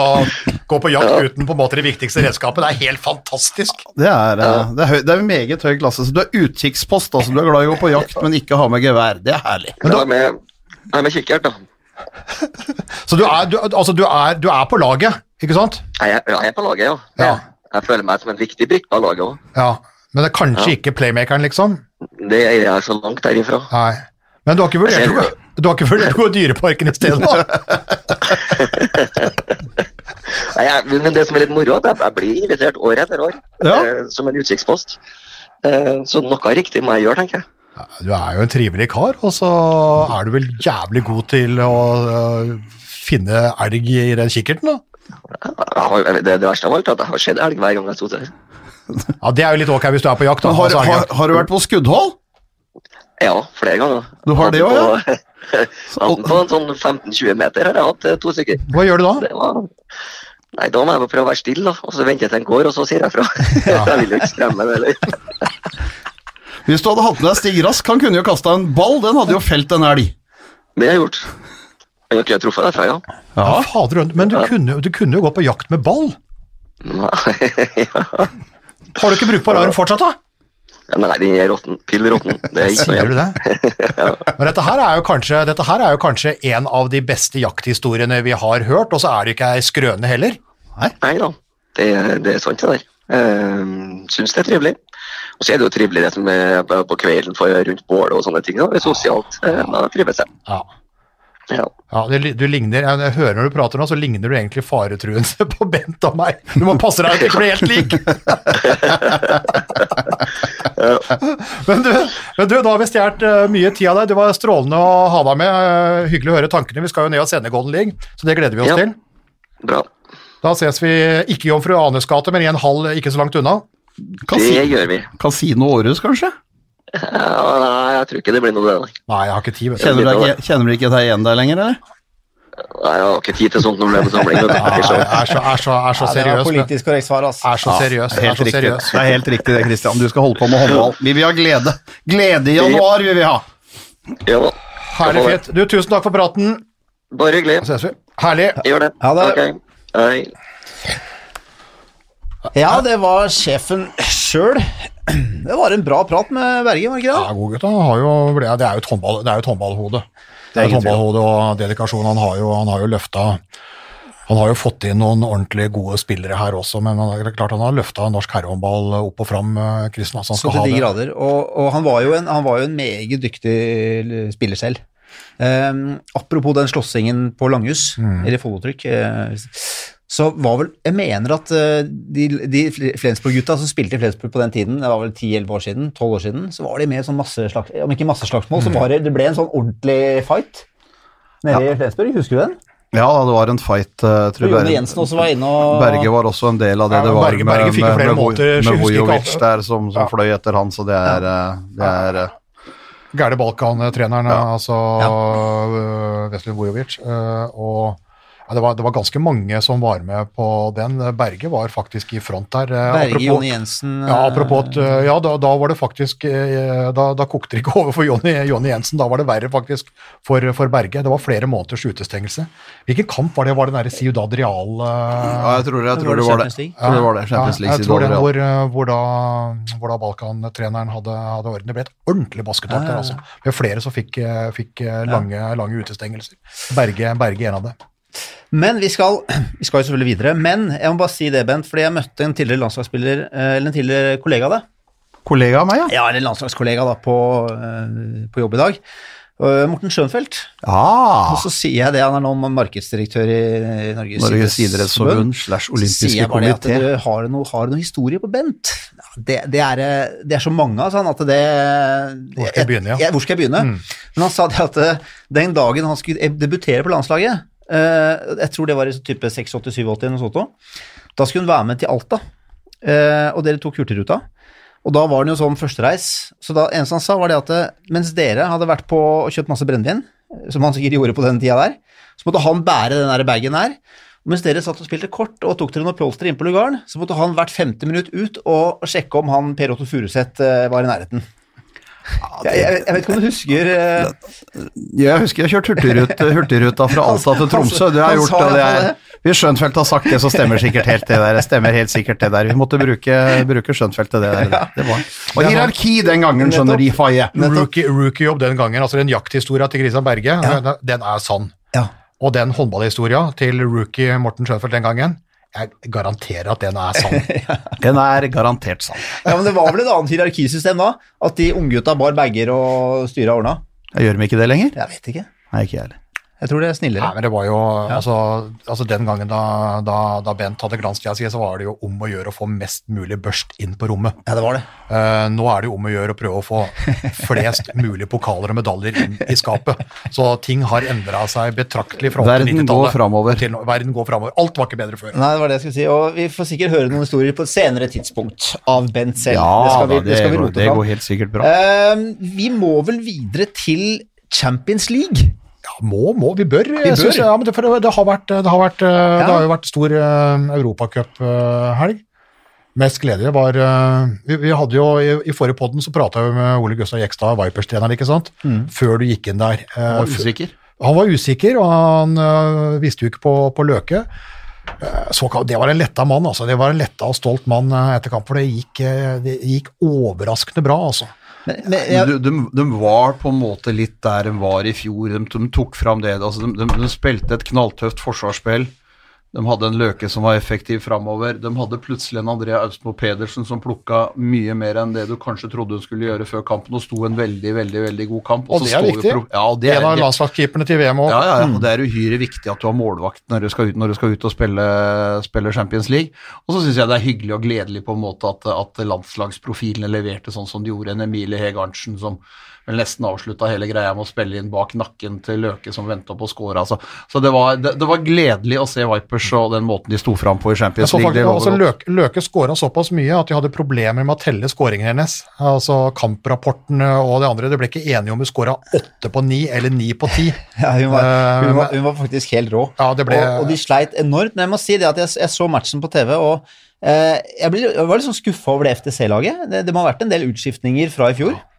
går på jakt uten på en måte det viktigste redskapet. Det er helt fantastisk. Det er, ja. det er, høy, det er meget høy klasse. Så du er utkikkspost, altså. Du er glad i å gå på jakt, men ikke ha med gevær. Det er herlig. Jeg er med, jeg er med kikkert, da. [LAUGHS] Så du er, du, altså, du er, du er på laget, ikke sant? Jeg, jeg er på laget, ja. Ja. Jeg føler meg som en viktig brikke av laget òg. Ja. Men det er kanskje ikke playmakeren, liksom? Det er jeg så langt derifra. Nei. Men du har ikke vurdert, du har ikke vurdert å gå i Dyreparken i stedet? da? [LAUGHS] Nei, jeg, men det som er litt moro, er at jeg, blir invitert år etter år Ja. eh, som en utkikkspost. Eh, Så noe riktig må jeg gjøre, tenker jeg. Du er jo en trivelig kar, og så er du vel jævlig god til å uh, finne elg i den kikkerten, da. Har, det, det verste av alt er at jeg har sett elg hver gang jeg sto der. Ja, Det er jo litt ok hvis du er på jakt. da. Har, Altså, har, har du vært på skuddhold? Ja, flere ganger. Du har det òg, ja? på- [LAUGHS] på en sånn 15-20 meter har jeg hatt eh, to stykker. Hva gjør du da? Det var... Nei, da må jeg prøve å være stille, da. Og så venter jeg til den går, og så sier jeg fra. [LAUGHS] [LAUGHS] jeg vil jo ikke skremme den heller. Hvis du hadde hatt med deg Stig Rask, han kunne jo kasta en ball, den hadde jo felt en elg. Det har jeg gjort. Jeg har ikke truffet derfra, ja. Ja, fader, men du kunne, du kunne jo gå på jakt med ball. Nei, ja. Har du ikke brukbar arm fortsatt, da? Ja, Nei, den er råtten. Pill råtten. Det er [LAUGHS] ikke noe igjen. det? [LAUGHS] Men dette her er jo kanskje, dette her er jo kanskje en av de beste jakthistoriene vi har hørt, og så er det ikke ei skrøne heller. Nei da, det, det er sant det der. Uh, Syns det er trivelig. Og så er det jo trivelig det som er på på kvelden for rundt bålet og sånne ting. Da. Det er sosialt. Uh, Da trives jeg. Ja. Ja. Ja, du, du ligner, jeg jeg hører når du prater nå, så ligner du egentlig faretruende [LAUGHS] på Bent og meg. Du må passe deg at du ikke blir helt lik. men, du, men du, da har vi stjålet uh, mye tid av deg. Det var strålende å ha deg med. Uh, hyggelig å høre tankene. Vi skal jo ned og sende Golden League, så det gleder vi oss Ja. til. Bra. Da ses vi ikke i Jomfru Anes gate, men i en hall ikke så langt unna. Det gjør vi. Kasino Århus, kanskje? Ja, nei, jeg tror ikke det blir noe det. nei. Nei, jeg har ikke tid. vet du. Kjenner du ikke, kjenner du ikke deg igjen der lenger, eller? Nei, Jeg har ikke tid til sånt når det er med samling. Ja, Ikke så- er så, er så, er så Ja, det er politisk korrekt svar, altså. Er så seriøs. Ja, Helt så seriøs. Det er helt riktig det, Christian. Du skal holde på med håndball. Vi vil ha glede. Glede i januar vil vi ha. Ja, Herlig fint. Du, tusen takk for praten. bare hyggelig. Så ses vi. Herlig. Gjør det. Ha det. Okay. Hei. Ja, det var sjefen sjøl. Det var en bra prat med Berge, var det ikke Ja, det? god gutt. Han har jo, det er jo et, håndball, det er jo et håndballhode. Det er et håndballhode og dedikasjon. Han har jo, han har jo løfta Han har jo fått inn noen ordentlig gode spillere her også, men han, det er klart han har løfta norsk herrehåndball opp og fram, eh, Kristen. Altså, han Så skal ha det. grader. Og, og han, var jo en, han var jo en meget dyktig spiller selv. Um, apropos den slåssingen på langhus, eller Follotrykk, eh, så var vel Jeg mener at eh, de, de Flensburg-gutta som spilte i Flensburg på den tiden, det var vel 10-11 år siden, 12 år siden, så var de med i sånn masseslags, om ikke masseslagsmål, så var det, det ble en sånn ordentlig fight nede i Flensburg. Husker du den? Ja, det var en fight. Uh, tror Jone Jensen også var inne og Berge var også en del av det Ja, det var Berge- Berge fikk med, flere med, måter, med, med alt. der som, som Ja. fløy etter han, så det er, eh, det er eh, Gærne Balkan-treneren, Ja. altså ja. Veslin Vojovic. eh, og ja, det, var, det var ganske mange som var med på den. Berge var faktisk i front der. eh, Berge, apropos- Jone Jensen Ja, apropos at, eh, ja, da, da var det faktisk eh, Da, da kokte det ikke [LAUGHS] over for Jonny, Jonny Jensen, da var det verre faktisk for, for Berge. Det var flere måneders utestengelse. Hvilken kamp var det? Var det derre Ciudad Real eh, Ja, jeg tror, jeg Det tror var det var det. Jeg tror det var det. Champions ja, jeg tror det, siden hvor, eh, hvor da, hvor da Balkan-treneren hadde, hadde orden. Det ble et ordentlig basketak der, altså. Med flere som fikk, eh, fikk eh, lange, lange utestengelser. Berge, Berge en av dem. Men vi skal, [CLEARS THROAT] vi skal jo selvfølgelig videre. Men jeg må bare si det, Bent, fordi jeg møtte en tidligere landslagsspiller, eh, eller en tidligere kollega av deg. Kollega av meg, ja. Ja, eller en landslagskollega da, på, eh, på jobb i dag. Eh, Morten Schönfeldt. Ah, Og så sier jeg det, han er nå markedsdirektør i Norges, Norges idrettsforbund slash Så sier olympiske jeg bare det at komité. du har noe, har noe historie på Bent? Ja, Det, det, er, det er så mange av sånn at det Hvor skal jeg begynne, ja? Jeg, hvor skal jeg begynne? Men han sa det at den dagen han skulle debutere på landslaget, jeg tror det var i type 86-87 eller noe sånt, også, da skulle hun være med til Alta, eh, og dere tok Hurtigruta. Og da var den jo sånn førstereis, så da eneste han sa var det at eh, mens dere hadde vært på og kjøpt masse brennevin, eh, som han sikkert gjorde på den tida der, så måtte han bære den der bagen her. og mens dere satt og spilte kort og tok dere noe pjolster inn på lugaren, så måtte han hvert femte minutt ut og sjekke om han Per Otto Furuseth eh, var i nærheten. Jeg, jeg, jeg vet ikke om du husker eh, Jeg husker jeg har kjørt Hurtigruta fra Alta til Tromsø. Det har gjort, det er, hvis Skjønfeldt har sagt det, så stemmer sikkert helt det der. Stemmer helt sikkert det der. Vi måtte bruke, bruke Skjønfeldt til det der. Det var. Og hierarki den gangen, skjønner de, Faye. Rookie- Rookie-jobb den gangen, altså den jakthistoria til Christian Berge, den, den er sann. Ja. Og den håndballhistoria til rookie Morten Schønfeldt den gangen, jeg garanterer at den er sann. [LAUGHS] Den er garantert sann. Ja, men det var vel et annet hierarkisystem da? At de unggutta bar bager og styra ordna? Gjør de ikke det lenger? Jeg vet ikke. Nei, ikke jeg heller. Jeg tror det er snillere. Nei, men det var jo, altså, altså Den gangen da, da, da Bent hadde glanstida si, så var det jo om å gjøre å få mest mulig børst inn på rommet. Ja, det var det. Uh, nå er det jo om å gjøre å prøve å få flest [LAUGHS] mulig pokaler og medaljer inn i skapet. Så ting har endra seg betraktelig fra Verden 80-90-tallet går framover. til. Verden går framover. Alt var ikke bedre før. Nei, det var det jeg skulle si. Og vi får sikkert høre noen historier på et senere tidspunkt av Bent selv. Ja, det skal vi, da, det skal vi går, fram. det går helt sikkert bra. Uh, vi må vel videre til Champions League. Ja, må, må, vi bør. jeg bør. synes, ja, men det, for det, har vært, det, har vært, eh, Ja. det har jo vært stor uh, europacuphelg. Mest gledelige var uh, vi, vi hadde jo I, i forrige podden så prata vi med Ole Gustav Jekstad, Vipers-treneren, ikke sant? før du gikk inn der. Uh, Jeg var usikker. Han var usikker, og han uh, visste jo ikke på, på Løke. Eh, Så, det var en letta mann, altså. Det var en letta og stolt mann eh, etter kamp, for det gikk, eh, det gikk overraskende bra, altså. Men, men, jeg, de, de, de var på en måte litt der de var i fjor. De, de tok fram det. Altså, de, spilte et knalltøft forsvarsspill. De hadde en Løke som var effektiv framover. De hadde plutselig en Andrea Austmo Pedersen som plukka mye mer enn det du kanskje trodde hun skulle gjøre før kampen, og sto en veldig, veldig veldig god kamp. Og og det er viktig. Ja, det er, En av landslagskeeperne til VM òg. ja, ja, ja, og det er uhyre viktig at du har målvakt når du skal ut, du skal ut og spille, spille Champions League. Og så syns jeg det er hyggelig og gledelig på en måte at, at landslagsprofilene leverte sånn som de gjorde. En Emilie Heg Arntzen som vel nesten avslutta hele greia med å spille inn bak nakken til Løke som venta på å score. Altså. Så det var, det, det var gledelig å se Vipers og den måten de sto fram på i Champions League. Faktisk, altså. Løke, Løke skåra såpass mye at de hadde problemer med å telle skåringene hennes. Altså Kamprapporten og det andre. De ble ikke enige om hun skåra åtte på ni eller ni på ti. [LAUGHS] ja, hun, var, Eh, hun, var, hun var faktisk helt rå. Ja, det ble og, og de sleit enormt. Men jeg må si det at jeg, jeg så matchen på TV, og eh, jeg, ble, jeg var litt sånn skuffa over det FTC-laget. Det, det må ha vært en del utskiftninger fra i fjor. Ja,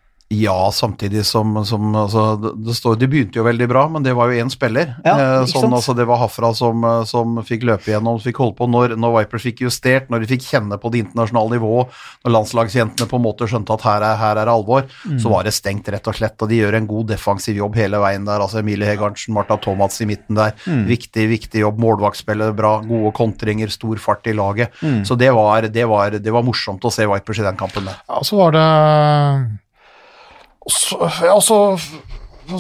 samtidig som, som altså, det, det står, De begynte jo veldig bra, men det var jo én spiller. Ja, eh, sånn, altså, det var Hafra som, eh, som fikk løpe igjennom, fikk holde på når, når Vipers fikk justert, når de fikk kjenne på det internasjonale nivået, når landslagsjentene på en måte skjønte at her er, her er alvor, Mm. så var det stengt, rett og slett. Og de gjør en god defensiv jobb hele veien der. altså Emilie Hegarnsen, Marta Thomas i midten der. Mm. Viktig, viktig jobb. Målvaktspillet bra, gode kontringer, stor fart i laget. Mm. Så det var, det, var, det var morsomt å se Vipers i den kampen der. Ja, så var det så, ja, så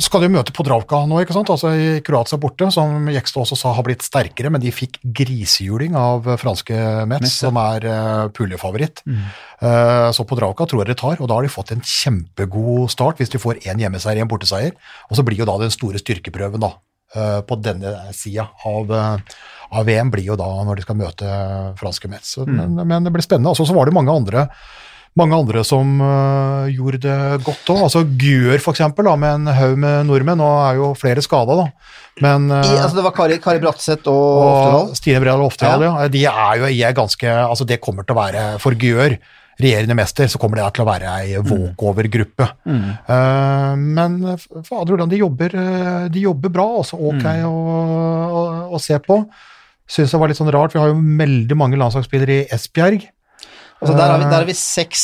skal de jo møte Podravka nå, ikke sant? Altså i Kroatia borte, som Jekstad også sa har blitt sterkere, men de fikk grisehjuling av franske Metz, Metz, ja. som er uh, puljefavoritt. Mm. Uh, så Podravka tror jeg de tar, og da har de fått en kjempegod start hvis de får én hjemmeseier og en borteseier. Og så blir jo da den store styrkeprøven da, eh, på denne sida av, eh, av VM blir jo da når de skal møte franske Metz. Så, men, men det blir spennende. Altså, så var det mange andre mange andre som uh, gjorde det godt òg. Altså for eksempel, med en haug med nordmenn. Nå er jo flere skada, da. Men uh, I, altså, det var Kari, Kari Bratseth og, Oftedal. og Stine Bredal Oftedal, ja. De er jo er ganske Altså, det kommer til å være For Gjør, regjerende mester, så kommer det til å være ei walkover-gruppe. Eh, men fader hvordan de jobber, de jobber bra, også ok å, å, å se på. Syns det var litt sånn rart. Vi har jo veldig mange landslagsspillere i Esbjerg. Altså, der, har vi, der har vi seks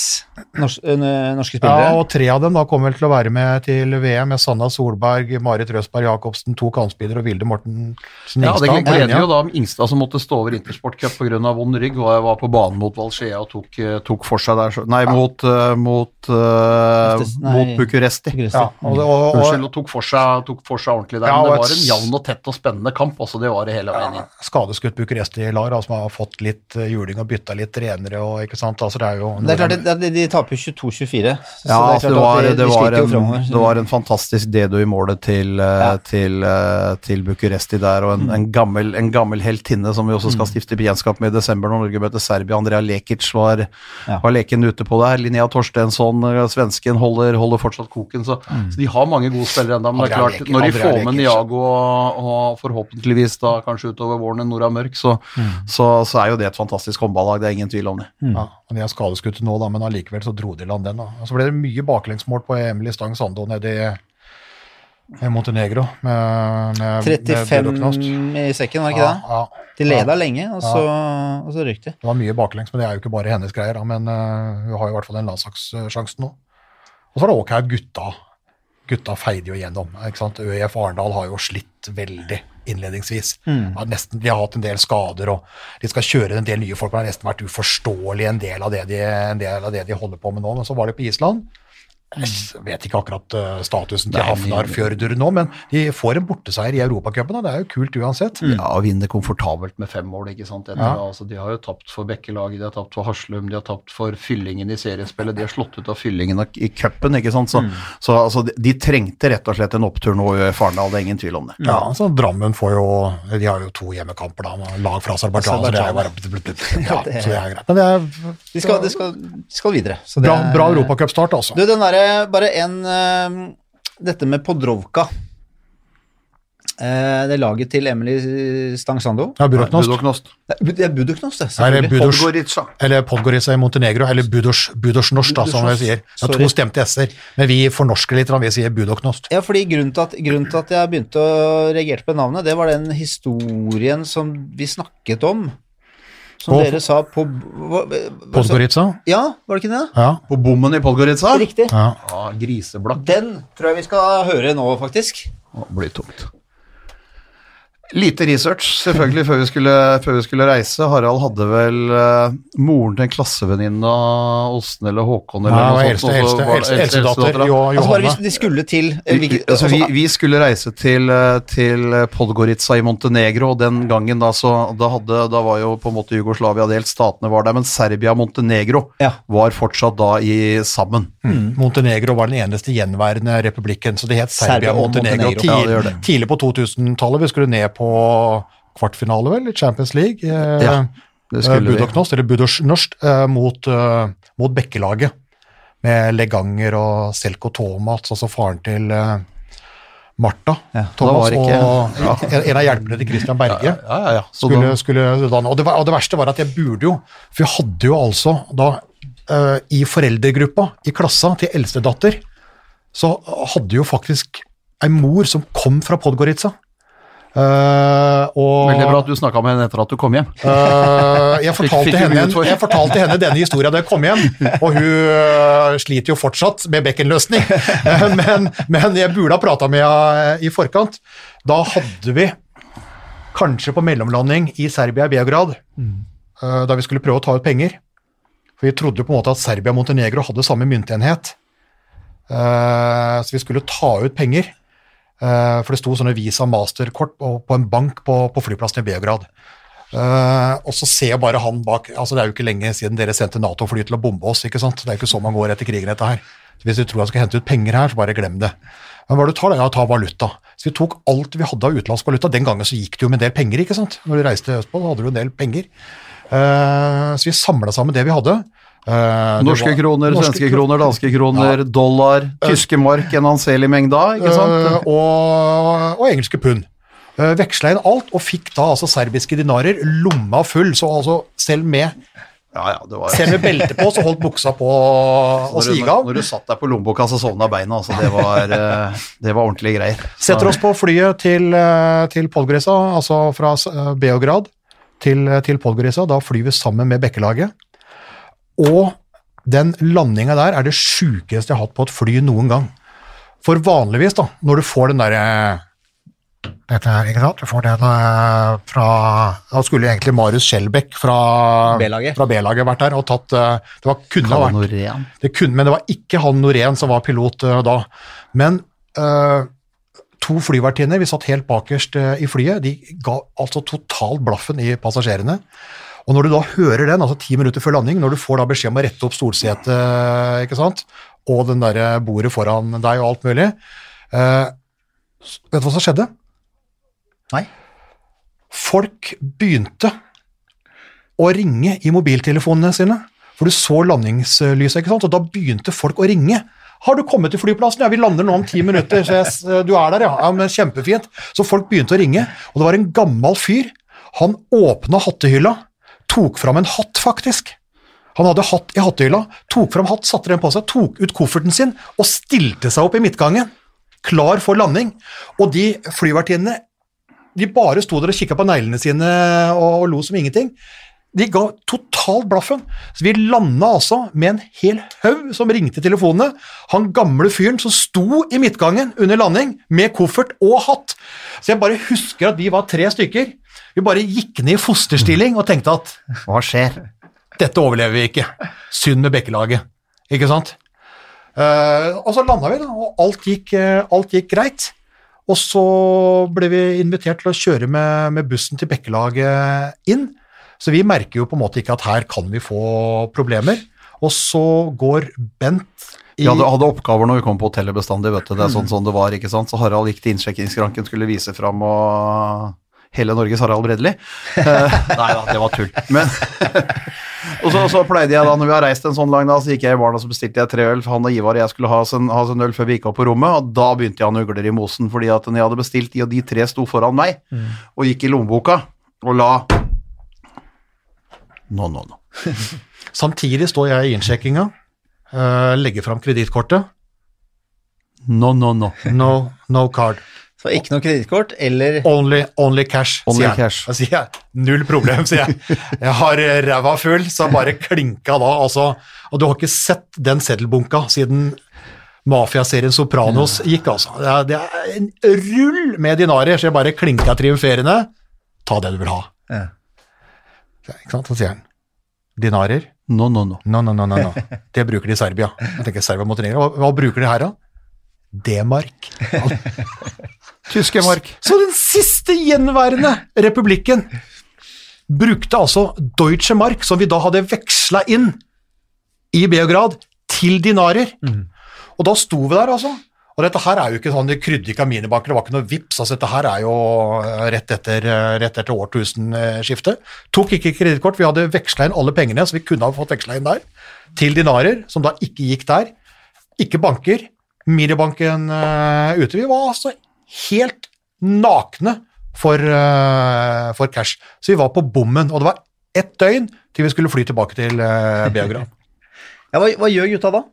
norske, norske spillere. Ja, og tre av dem da kommer vel til å være med til VM med Sanna Solberg, Marit Røsberg Jacobsen, to kantspillere og Vilde Morten Ingstad. Ja, det gleder jo da om Ingstad som måtte stå over Intersport Cup pga. vond rygg, og jeg var på banen mot Valskjea og tok, eh, tok for seg der. Nei, Nei, mot, eh, mot, uh, mot Bucuresti. Ja, og, det- og, Unnskyld, og, og tok for seg, tok for seg ordentlig der. Ja, men det var en jevn og tett og spennende kamp. altså Det var det hele veien inn. skadeskutt Bucuresti-lag som har fått litt eh, juling og bytta litt trenere og ikke sant. Altså, det er jo Det er klart, det, det, De taper jo 22-24. så Ja, altså, det, var, de- det, de var en, det var en fantastisk Dedo i målet til, eh, Ja. til, eh, til Bucuresti der, og en, en, gammel, en gammel heltinne som vi også skal stifte bekjentskap med i desember når Norge møter Serbia. Andrea Lekic var, Ja. var leken ute på der. Linnea Torstensson, eh, svensken, holder, holder fortsatt koken. Så, så de har mange gode spillere ennå. Men det er klart, Lekic- når de får med Niago og, og forhåpentligvis da kanskje utover våren en Nora Mørk, så, så, så er jo det et fantastisk håndballag. Det er ingen tvil om det. Ja, og De er skadeskutt nå, da, men allikevel så dro de i land den. da. Så ble det mye baklengsmål på Emily Stang Sando nede i Montenegro. Med, med, 35 med i sekken, var det ikke ja, det? Ja, De leda lenge, og så, og så røyk de. det var mye baklengs, men det er jo ikke bare hennes greier. Da, men uh, hun har i hvert fall en landslagssjanse nå. Og så var det ok at gutta gutta feide jo gjennom. ikke sant? ØIF Arendal har jo slitt veldig innledningsvis. Har nesten, de har hatt en del skader, og de skal kjøre en del nye folk. Det har nesten vært uforståelig en del av det de, en del av det de holder på med nå. Men så var de på Island. Jeg vet ikke akkurat eh, statusen til Hafnar Fjørdur nå, men de får en borteseier i Europacupen, og det er jo kult uansett. Ja, og vinner komfortabelt med fem mål, ikke sant. Etter, Ja. altså, de har jo tapt for Bekkelaget, de har tapt for Haslum, de har tapt for Fyllingen i seriespillet, de har slått ut av Fyllingen i cupen, ikke sant. Så, så altså, de, trengte rett og slett en opptur nå i Farendal, det er ingen tvil om det. Ja, så Drammen får jo De har jo to hjemmekamper, da, med lag fra Aserbajdsjan, så det er jo bare [LAUGHS] ja, det er- så det er greit. Men det er De skal, de skal, de skal videre. så det bra, bra europacupstart, altså. Du, den derre Bare en eh, Dette med Podrovka. Eh, det er laget til Emily Stangsando. Ja, Budoknost. Budoknost. Det er Budoknost, det. Er. Budos, Podgorica. eller Podgorica i Montenegro, eller Budos, norsk, da, som vi sier. Det er to stemte s-er, men vi fornorsker litt, når vi sier Budoknost. Ja, fordi grunnen til, at, grunnen til at jeg begynte å reagere på navnet, det var den historien som vi snakket om. Som På- dere sa på hva, hva, Podgorica? Ja, var det ikke det? Ja. På bommen i Podgorica? Riktig. ja. Ah, griseblakk. Den tror jeg vi skal høre nå, faktisk. Det blir tungt. Lite research, selvfølgelig, før vi skulle, før vi skulle reise. Harald hadde vel uh, moren til en klassevenninne av Åsen eller Håkon eller Nei, noe sånt, Eldste, eldste, eldste, eldste datter, jo, Altså bare hvis de skulle til eh, Vi, altså, vi, altså, vi skulle reise til, eh, til Podgorica i Montenegro, og den gangen da, så, da, hadde, da var jo på en måte Jugoslavia delt, statene var der, men Serbia og Montenegro Ja. var fortsatt da i sammen. Mm. Montenegro var den eneste gjenværende republikken, så det het Serbia Serbia og Montenegro. Montenegro. Tid, Ja, det det. tidlig på 2000-tallet, vi skulle ned på kvartfinale, vel, i Champions League. Eh, Ja, det eh. Budoknost, eller Budosjnost, eh, mot, eh, mot Bekkelaget. Med Leganger og Selko Tomat, altså faren til eh, Martha. Ja, Thomas ikke- og en, en av hjelpene til Christian Berge. Ja, ja, ja. Så skulle, skulle. Og det, og det verste var at jeg burde jo, for jeg hadde jo altså da eh, i foreldregruppa i klassa til eldstedatter, så hadde jo faktisk ei mor som kom fra Podgorica. Eh, og veldig bra at du snakka med henne etter at du kom hjem. Uh, jeg, fortalte henne, jeg fortalte henne denne historien da jeg kom hjem, og hun uh, sliter jo fortsatt med bekkenløsning. [LAUGHS] Men, men jeg burde ha prata med henne i forkant. Da hadde vi kanskje på mellomlanding i Serbia i Beograd, da vi skulle prøve å ta ut penger. For vi trodde jo på en måte at Serbia og Montenegro hadde samme myntenhet. Så vi skulle ta ut penger. Eh, for det sto sånne Visa Masterkort på, på en bank på, på flyplassen i Beograd. Eh, og så ser jeg bare han bak altså Det er jo ikke lenge siden dere sendte Nato-fly til å bombe oss. ikke sant? Det er jo ikke så man går etter krigen, dette her. Så Hvis du tror han skal hente ut penger her, så bare glem det. Men hva er det du tar, da? Ja, ta valuta. Så vi tok alt vi hadde av utenlandsk valuta. Den gangen så gikk det jo med en del penger, ikke sant. Når du reiste østpå, så hadde du en del penger. Eh, så vi samla sammen det vi hadde. Eh, det Norske var- kroner, norske svenske kroner, kroner, danske kroner, dollar, tyske mark, en anselig mengde av, ikke Eh, og, og engelske pund. Uh, Veksla inn alt, og fikk da altså serbiske dinarer lomma full. Så altså selv med, Ja, ja, det var selv med belte på, så holdt buksa på [LAUGHS] å stige av. når du satt der på lommeboka, så sovna beina. Altså, det, var, eh, det var ordentlige greier. Så- Setter oss på flyet til, eh, til Polgresa, altså fra eh, Beograd til, til Polgresa. Da flyr vi sammen med Bekkelaget. Og den landinga der er det sjukeste jeg har hatt på et fly noen gang. For vanligvis, da, når du får den derre dette her, ikke sant? Du får den eh, fra Da skulle egentlig Marius Skjelbæk fra B-laget. vært der og tatt eh, Det var, kunne ha vært det kunne, men det var ikke han Norén som var pilot uh, da. Men uh, to flyvertinner, vi satt helt bakerst uh, i flyet, de ga altså totalt blaffen i passasjerene. Og når du da hører den, altså ti minutter før landing, når du får da beskjed om å rette opp stolsetet, ikke sant, og den der bordet foran deg og alt mulig, eh, vet du hva som skjedde? Nei. Folk begynte å ringe i mobiltelefonene sine. For du så landingslyset, ikke sant? og da begynte folk å ringe. 'Har du kommet til flyplassen?' 'Ja, vi lander nå om ti minutter.' Så jeg, 'Du er der, ja.' ja men Kjempefint. Så folk begynte å ringe, og det var en gammel fyr. Han åpna hattehylla, tok fram en hatt, faktisk. Han hadde hatt i hattehylla, tok fram hatt, satte den på seg, tok ut kofferten sin og stilte seg opp i midtgangen, klar for landing. Og de flyvertinnene de bare sto der og kikka på neglene sine og, og lo som ingenting. De ga totalt blaffen. Så vi landa altså med en hel haug som ringte telefonene. Han gamle fyren som sto i midtgangen under landing med koffert og hatt. Så jeg bare husker at vi var tre stykker. Vi bare gikk ned i fosterstilling og tenkte at Hva skjer? dette overlever vi ikke. Synd med Bekkelaget, ikke sant? Uh, og så landa vi, da, og alt gikk, eh, alt gikk greit. Og så ble vi invitert til å kjøre med, med bussen til Bekkelaget inn. Så vi merker jo på en måte ikke at her kan vi få problemer. Og så går Bent i Vi hadde, hadde oppgaver når vi kom på hotellet bestandig, vet du. Det er sånn som det var, ikke sant. Så Harald gikk til innsjekkingsskranken, skulle vise fram og hele Norges Harald Bredli. [LAUGHS] Eh, nei da, det var tull. Men [LAUGHS] Og så, så pleide jeg da, når vi har reist en sånn lang dag, så gikk jeg i baren og så bestilte jeg tre øl, for han og Ivar og jeg skulle ha en, ha en øl før vi gikk opp på rommet, og da begynte jeg å ha ugler i mosen, fordi at når jeg hadde bestilt de, og de tre sto foran meg, og gikk i lommeboka, og la No, no, no. [LAUGHS] Samtidig står jeg i innsjekkinga, eh, legger fram kredittkortet. No, no, no. No, no card. Så ikke noe kredittkort eller Only, only cash, Only sier jeg. cash. Da sier jeg, null problem, sier jeg. [LAUGHS] Jeg har eh, ræva full, så bare klinka da, altså. Og du har ikke sett den seddelbunka siden mafiaserien Sopranos gikk, altså. Det er, det er en rull med dinarer, så jeg bare klinka triumferende. Ta det du vil ha. Ja. Ikke sant, så sier han. Dinarer? No, no, no. No, no, no, no, no. Det bruker de i Serbia. Jeg tenker Serbia Montenegro. Hva, hva bruker de her, da? D-mark. [LAUGHS] Tyske mark. Så den siste gjenværende republikken brukte altså Deutsche Mark, som vi da hadde veksla inn i Beograd, til dinarer. Og da sto vi der, altså. Og dette her er jo ikke sånn, det krydde ikke av minibanker, det var ikke noe vips, altså dette her er jo eh, rett etter, eh, rett etter årtusenskiftet. Tok ikke kredittkort, vi hadde veksla inn alle pengene, så vi kunne ha fått veksla inn der, til dinarer, som da ikke gikk der. Ikke banker, minibanken uh, ute. Vi var altså helt nakne for, uh, for cash. Så vi var på bommen, og det var ett døgn til vi skulle fly tilbake til uh, Beograd. ja, hva, hva gjør gutta da?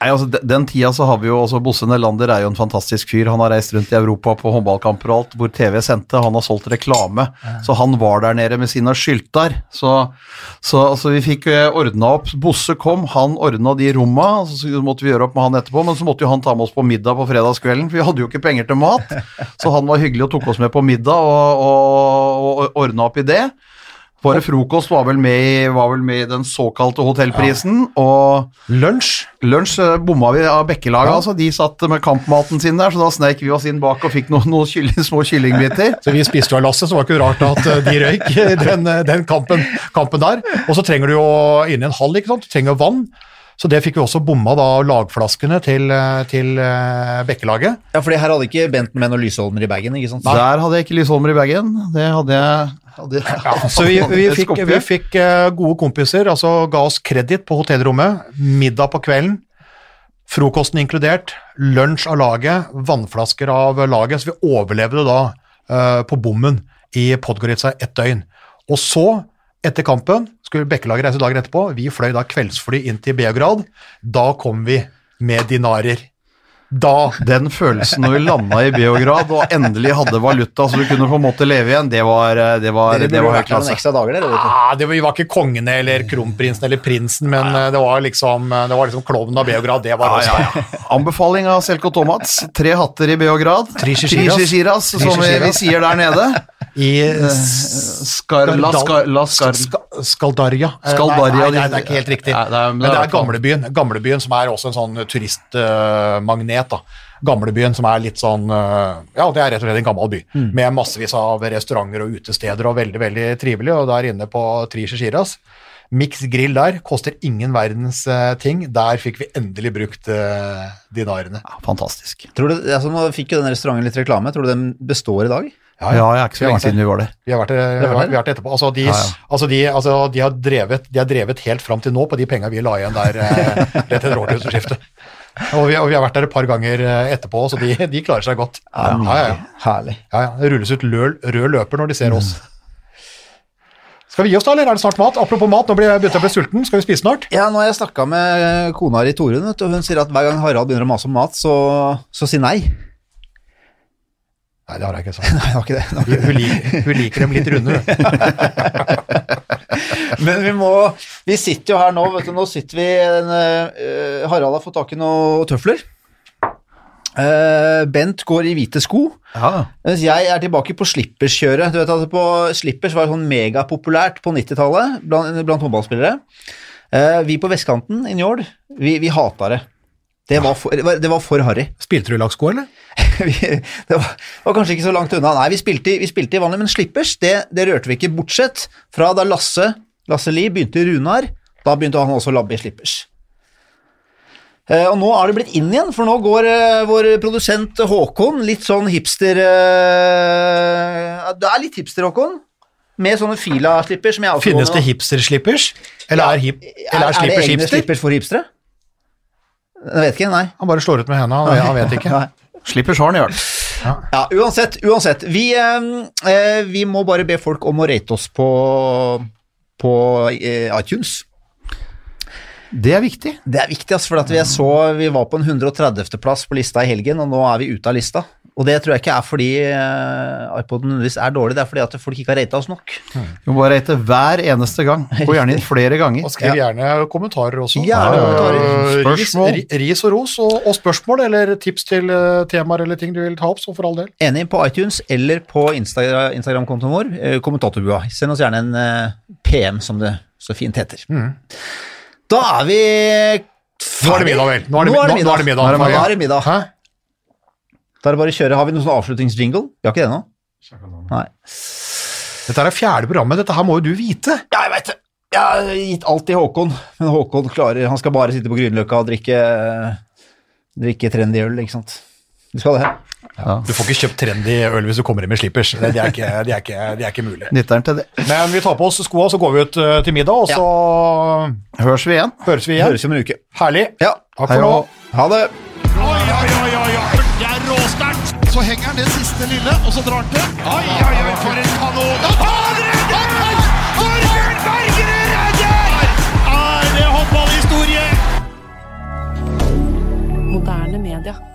Nei, altså, Den tida så har vi jo også Bosse Nelander er jo en fantastisk fyr. Han har reist rundt i Europa på håndballkamper og alt hvor TV sendte. Han har solgt reklame, så han var der nede med sine skylter. Så, så, altså, vi fikk eh, ordna opp. Bosse kom, han ordna de romma, så måtte vi gjøre opp med han etterpå. Men så måtte jo han ta med oss på middag på fredagskvelden, for vi hadde jo ikke penger til mat. [LAUGHS] Så han var hyggelig og tok oss med på middag og, og, og ordna opp i det. Bare frokost var vel med i, vel med i den såkalte hotellprisen, og Lunsj. Lunsj eh, bomma vi av Bekkelaget, Ja. altså. De satt med kampmaten sin der, så da sneik vi oss inn bak og fikk noen, noen kylling, små kyllingbiter. [LAUGHS] Så vi spiste jo av lasset, så det var ikke rart at eh, de røyk den, eh, den kampen, kampen der. Og så trenger du jo inni en hall, ikke sant? du trenger vann. Så det fikk vi også bomma da av lagflaskene til, til Bekkelaget. Ja, for her hadde ikke Benten med noen lysholmer i bagen, ikke sant? Der hadde jeg ikke Lysholmer i bagen. Det hadde jeg hadde, Så vi, vi fikk, vi fikk eh, gode kompiser, altså ga oss kreditt på hotellrommet, middag på kvelden, frokosten inkludert, lunsj av laget, vannflasker av laget, så vi overlevde da uh, på bommen i Podgorica ett døgn. Og så, etter kampen, skulle Bekkelaget reise dagen etterpå, vi fløy da kveldsfly inn til Beograd, da kom vi med dinarer. Da Den følelsen når vi landa i Beograd og endelig hadde valuta så du kunne på en måte leve igjen, det var, eh, det var, Dere det var vært noen ekstra dager, dere. Ah, det var, vi var ikke kongene eller kronprinsen eller prinsen, men eh, det var liksom, det var liksom klovnen av Beograd. Det var oss. Ja, ja, ja. Anbefaling av Selko Tomats. Tre hatter i Beograd. Trishishiras. Trishishiras, som vi, vi sier der nede. I Skar, la, skar, la, skar, Ska- Skaldarja. Eh, Skaldarja, Nei, nei, nei, det er ikke helt riktig. Nei, det er- Men det er gamlebyen, gamlebyen som er også en sånn turistmagnet. Da. Gamlebyen som er litt sånn eh, Ja, det er rett og slett en gammel by. Med massevis av restauranter og utesteder og veldig, veldig trivelig. Og der inne på Trishishiras Mix grill der, koster ingen verdens eh, ting. Der fikk vi endelig brukt uh, dinarene. Ja, fantastisk. Tror du, altså, nå fikk jo den restauranten litt reklame. Tror du den består i dag? Ja, jeg er ikke så lenge siden vi var der. Vi har vært, der, vi har vært etterpå. Altså, de, Ja, ja. Altså, de, altså, de, har drevet, de har drevet helt fram til nå på de penga vi la igjen der eh, rett etter årtusenskiftet. Og vi, og vi har vært der et par ganger eh, etterpå, så de, de klarer seg godt. Ja, ja, ja. Herlig. ja, ja. Det rulles ut løl, rød løper når de ser oss. Skal vi gi oss da, eller er det snart mat? Apropos mat, nå begynte jeg å bli sulten. Skal vi spise snart? Ja, nå har jeg snakka med kona di Torunn, og hun sier at hver gang Harald begynner å mase om mat, så, så si nei. Nei, det har jeg ikke sagt. [LAUGHS] Nei, det var ikke det. det. var ikke Hun, hun, liker, hun liker dem litt runde. [LAUGHS] Men vi må Vi sitter jo her nå, vet du. Nå sitter vi eh, Harald har fått tak i noen tøfler. Uh, Bent går i hvite sko. Ja, Mens jeg er tilbake på slipperskjøret. Du vet at på Slippers var sånn megapopulært på 90-tallet blant, blant håndballspillere. Uh, vi på vestkanten i Njord, vi, vi hata det. Det var for, det var- for harry. [LAUGHS] Spilte du lagsko, eller? Vi- det var, var kanskje ikke så langt unna. Nei, vi spilte, vi spilte i vanlig, men slippers, det, det rørte vi ikke, bortsett fra da Lasse, Lasse Lie begynte i Runar. Da begynte han også å labbe i slippers. Eh, og nå er det blitt inn igjen, for nå går eh, vår produsent Håkon litt sånn hipster eh, Det er litt hipster, Håkon. Med sånne fila-slipper som jeg også Finnes det hipster-slippers? Eller er, hip, eller er er det egne slippers for hipstere? Jeg vet ikke, nei. Han bare slår ut med hendene, han, han vet ikke. [LAUGHS] Slipper sjaren i hvert Ja. Ja, uansett, uansett. Vi, eh, eh, vi må bare be folk om å rate oss på, på eh, iTunes. Det er viktig. Det er viktig, altså, for at vi, er så, vi var på en 130. plass på lista i helgen, og nå er vi ute av lista. Og det tror jeg ikke er fordi uh, iPoden nødvendigvis er dårlig, det er fordi at folk ikke har rata oss nok. Du må bare rate hver eneste gang. og gjerne inn flere ganger. Og skriv gjerne kommentarer også. Gjerne kommentarer. Eh, ris, Spørsmål. ris og ros, og, og spørsmål eller tips til eh, temaer eller ting du vil ta opp, så for all del. Enig på iTunes eller på Insta Instagram-kontoen vår, eh, kommentatorbua. Send oss gjerne en eh, PM, som det så fint heter. Da er vi Nå er det middag, vel. Nå er det, Nå er det nå, nå er det middag. middag. Nå er det middag. Da er det bare å kjøre. Har vi noen sånn avslutningsjingle? Vi har ikke det nå? Nei. Dette er det fjerde programmet, dette her må jo du vite. Ja, jeg veit det. Jeg har gitt alt til Håkon, men Håkon klarer Han skal bare sitte på Grünerløkka og drikke Drikke trendy øl, ikke sant. Du skal det. Du får ikke kjøpt trendy øl hvis du kommer inn med slippers. Det, det, er, ikke, det, er, ikke, det er ikke mulig. Nytteren til det. Men vi tar på oss skoa, så går vi ut eh, til middag, og så Høres vi igjen. høres vi igjen. Høres om en uke. Herlig. Ja. Takk Hei for nå. Ha det. Oi, oi, oi, oi, så henger han det siste lille, og så drar han til. Oi, oi, oi, for en kanon! Og han redder! Torbjørn Berger redder! Er det håndballhistorie? Moderne media.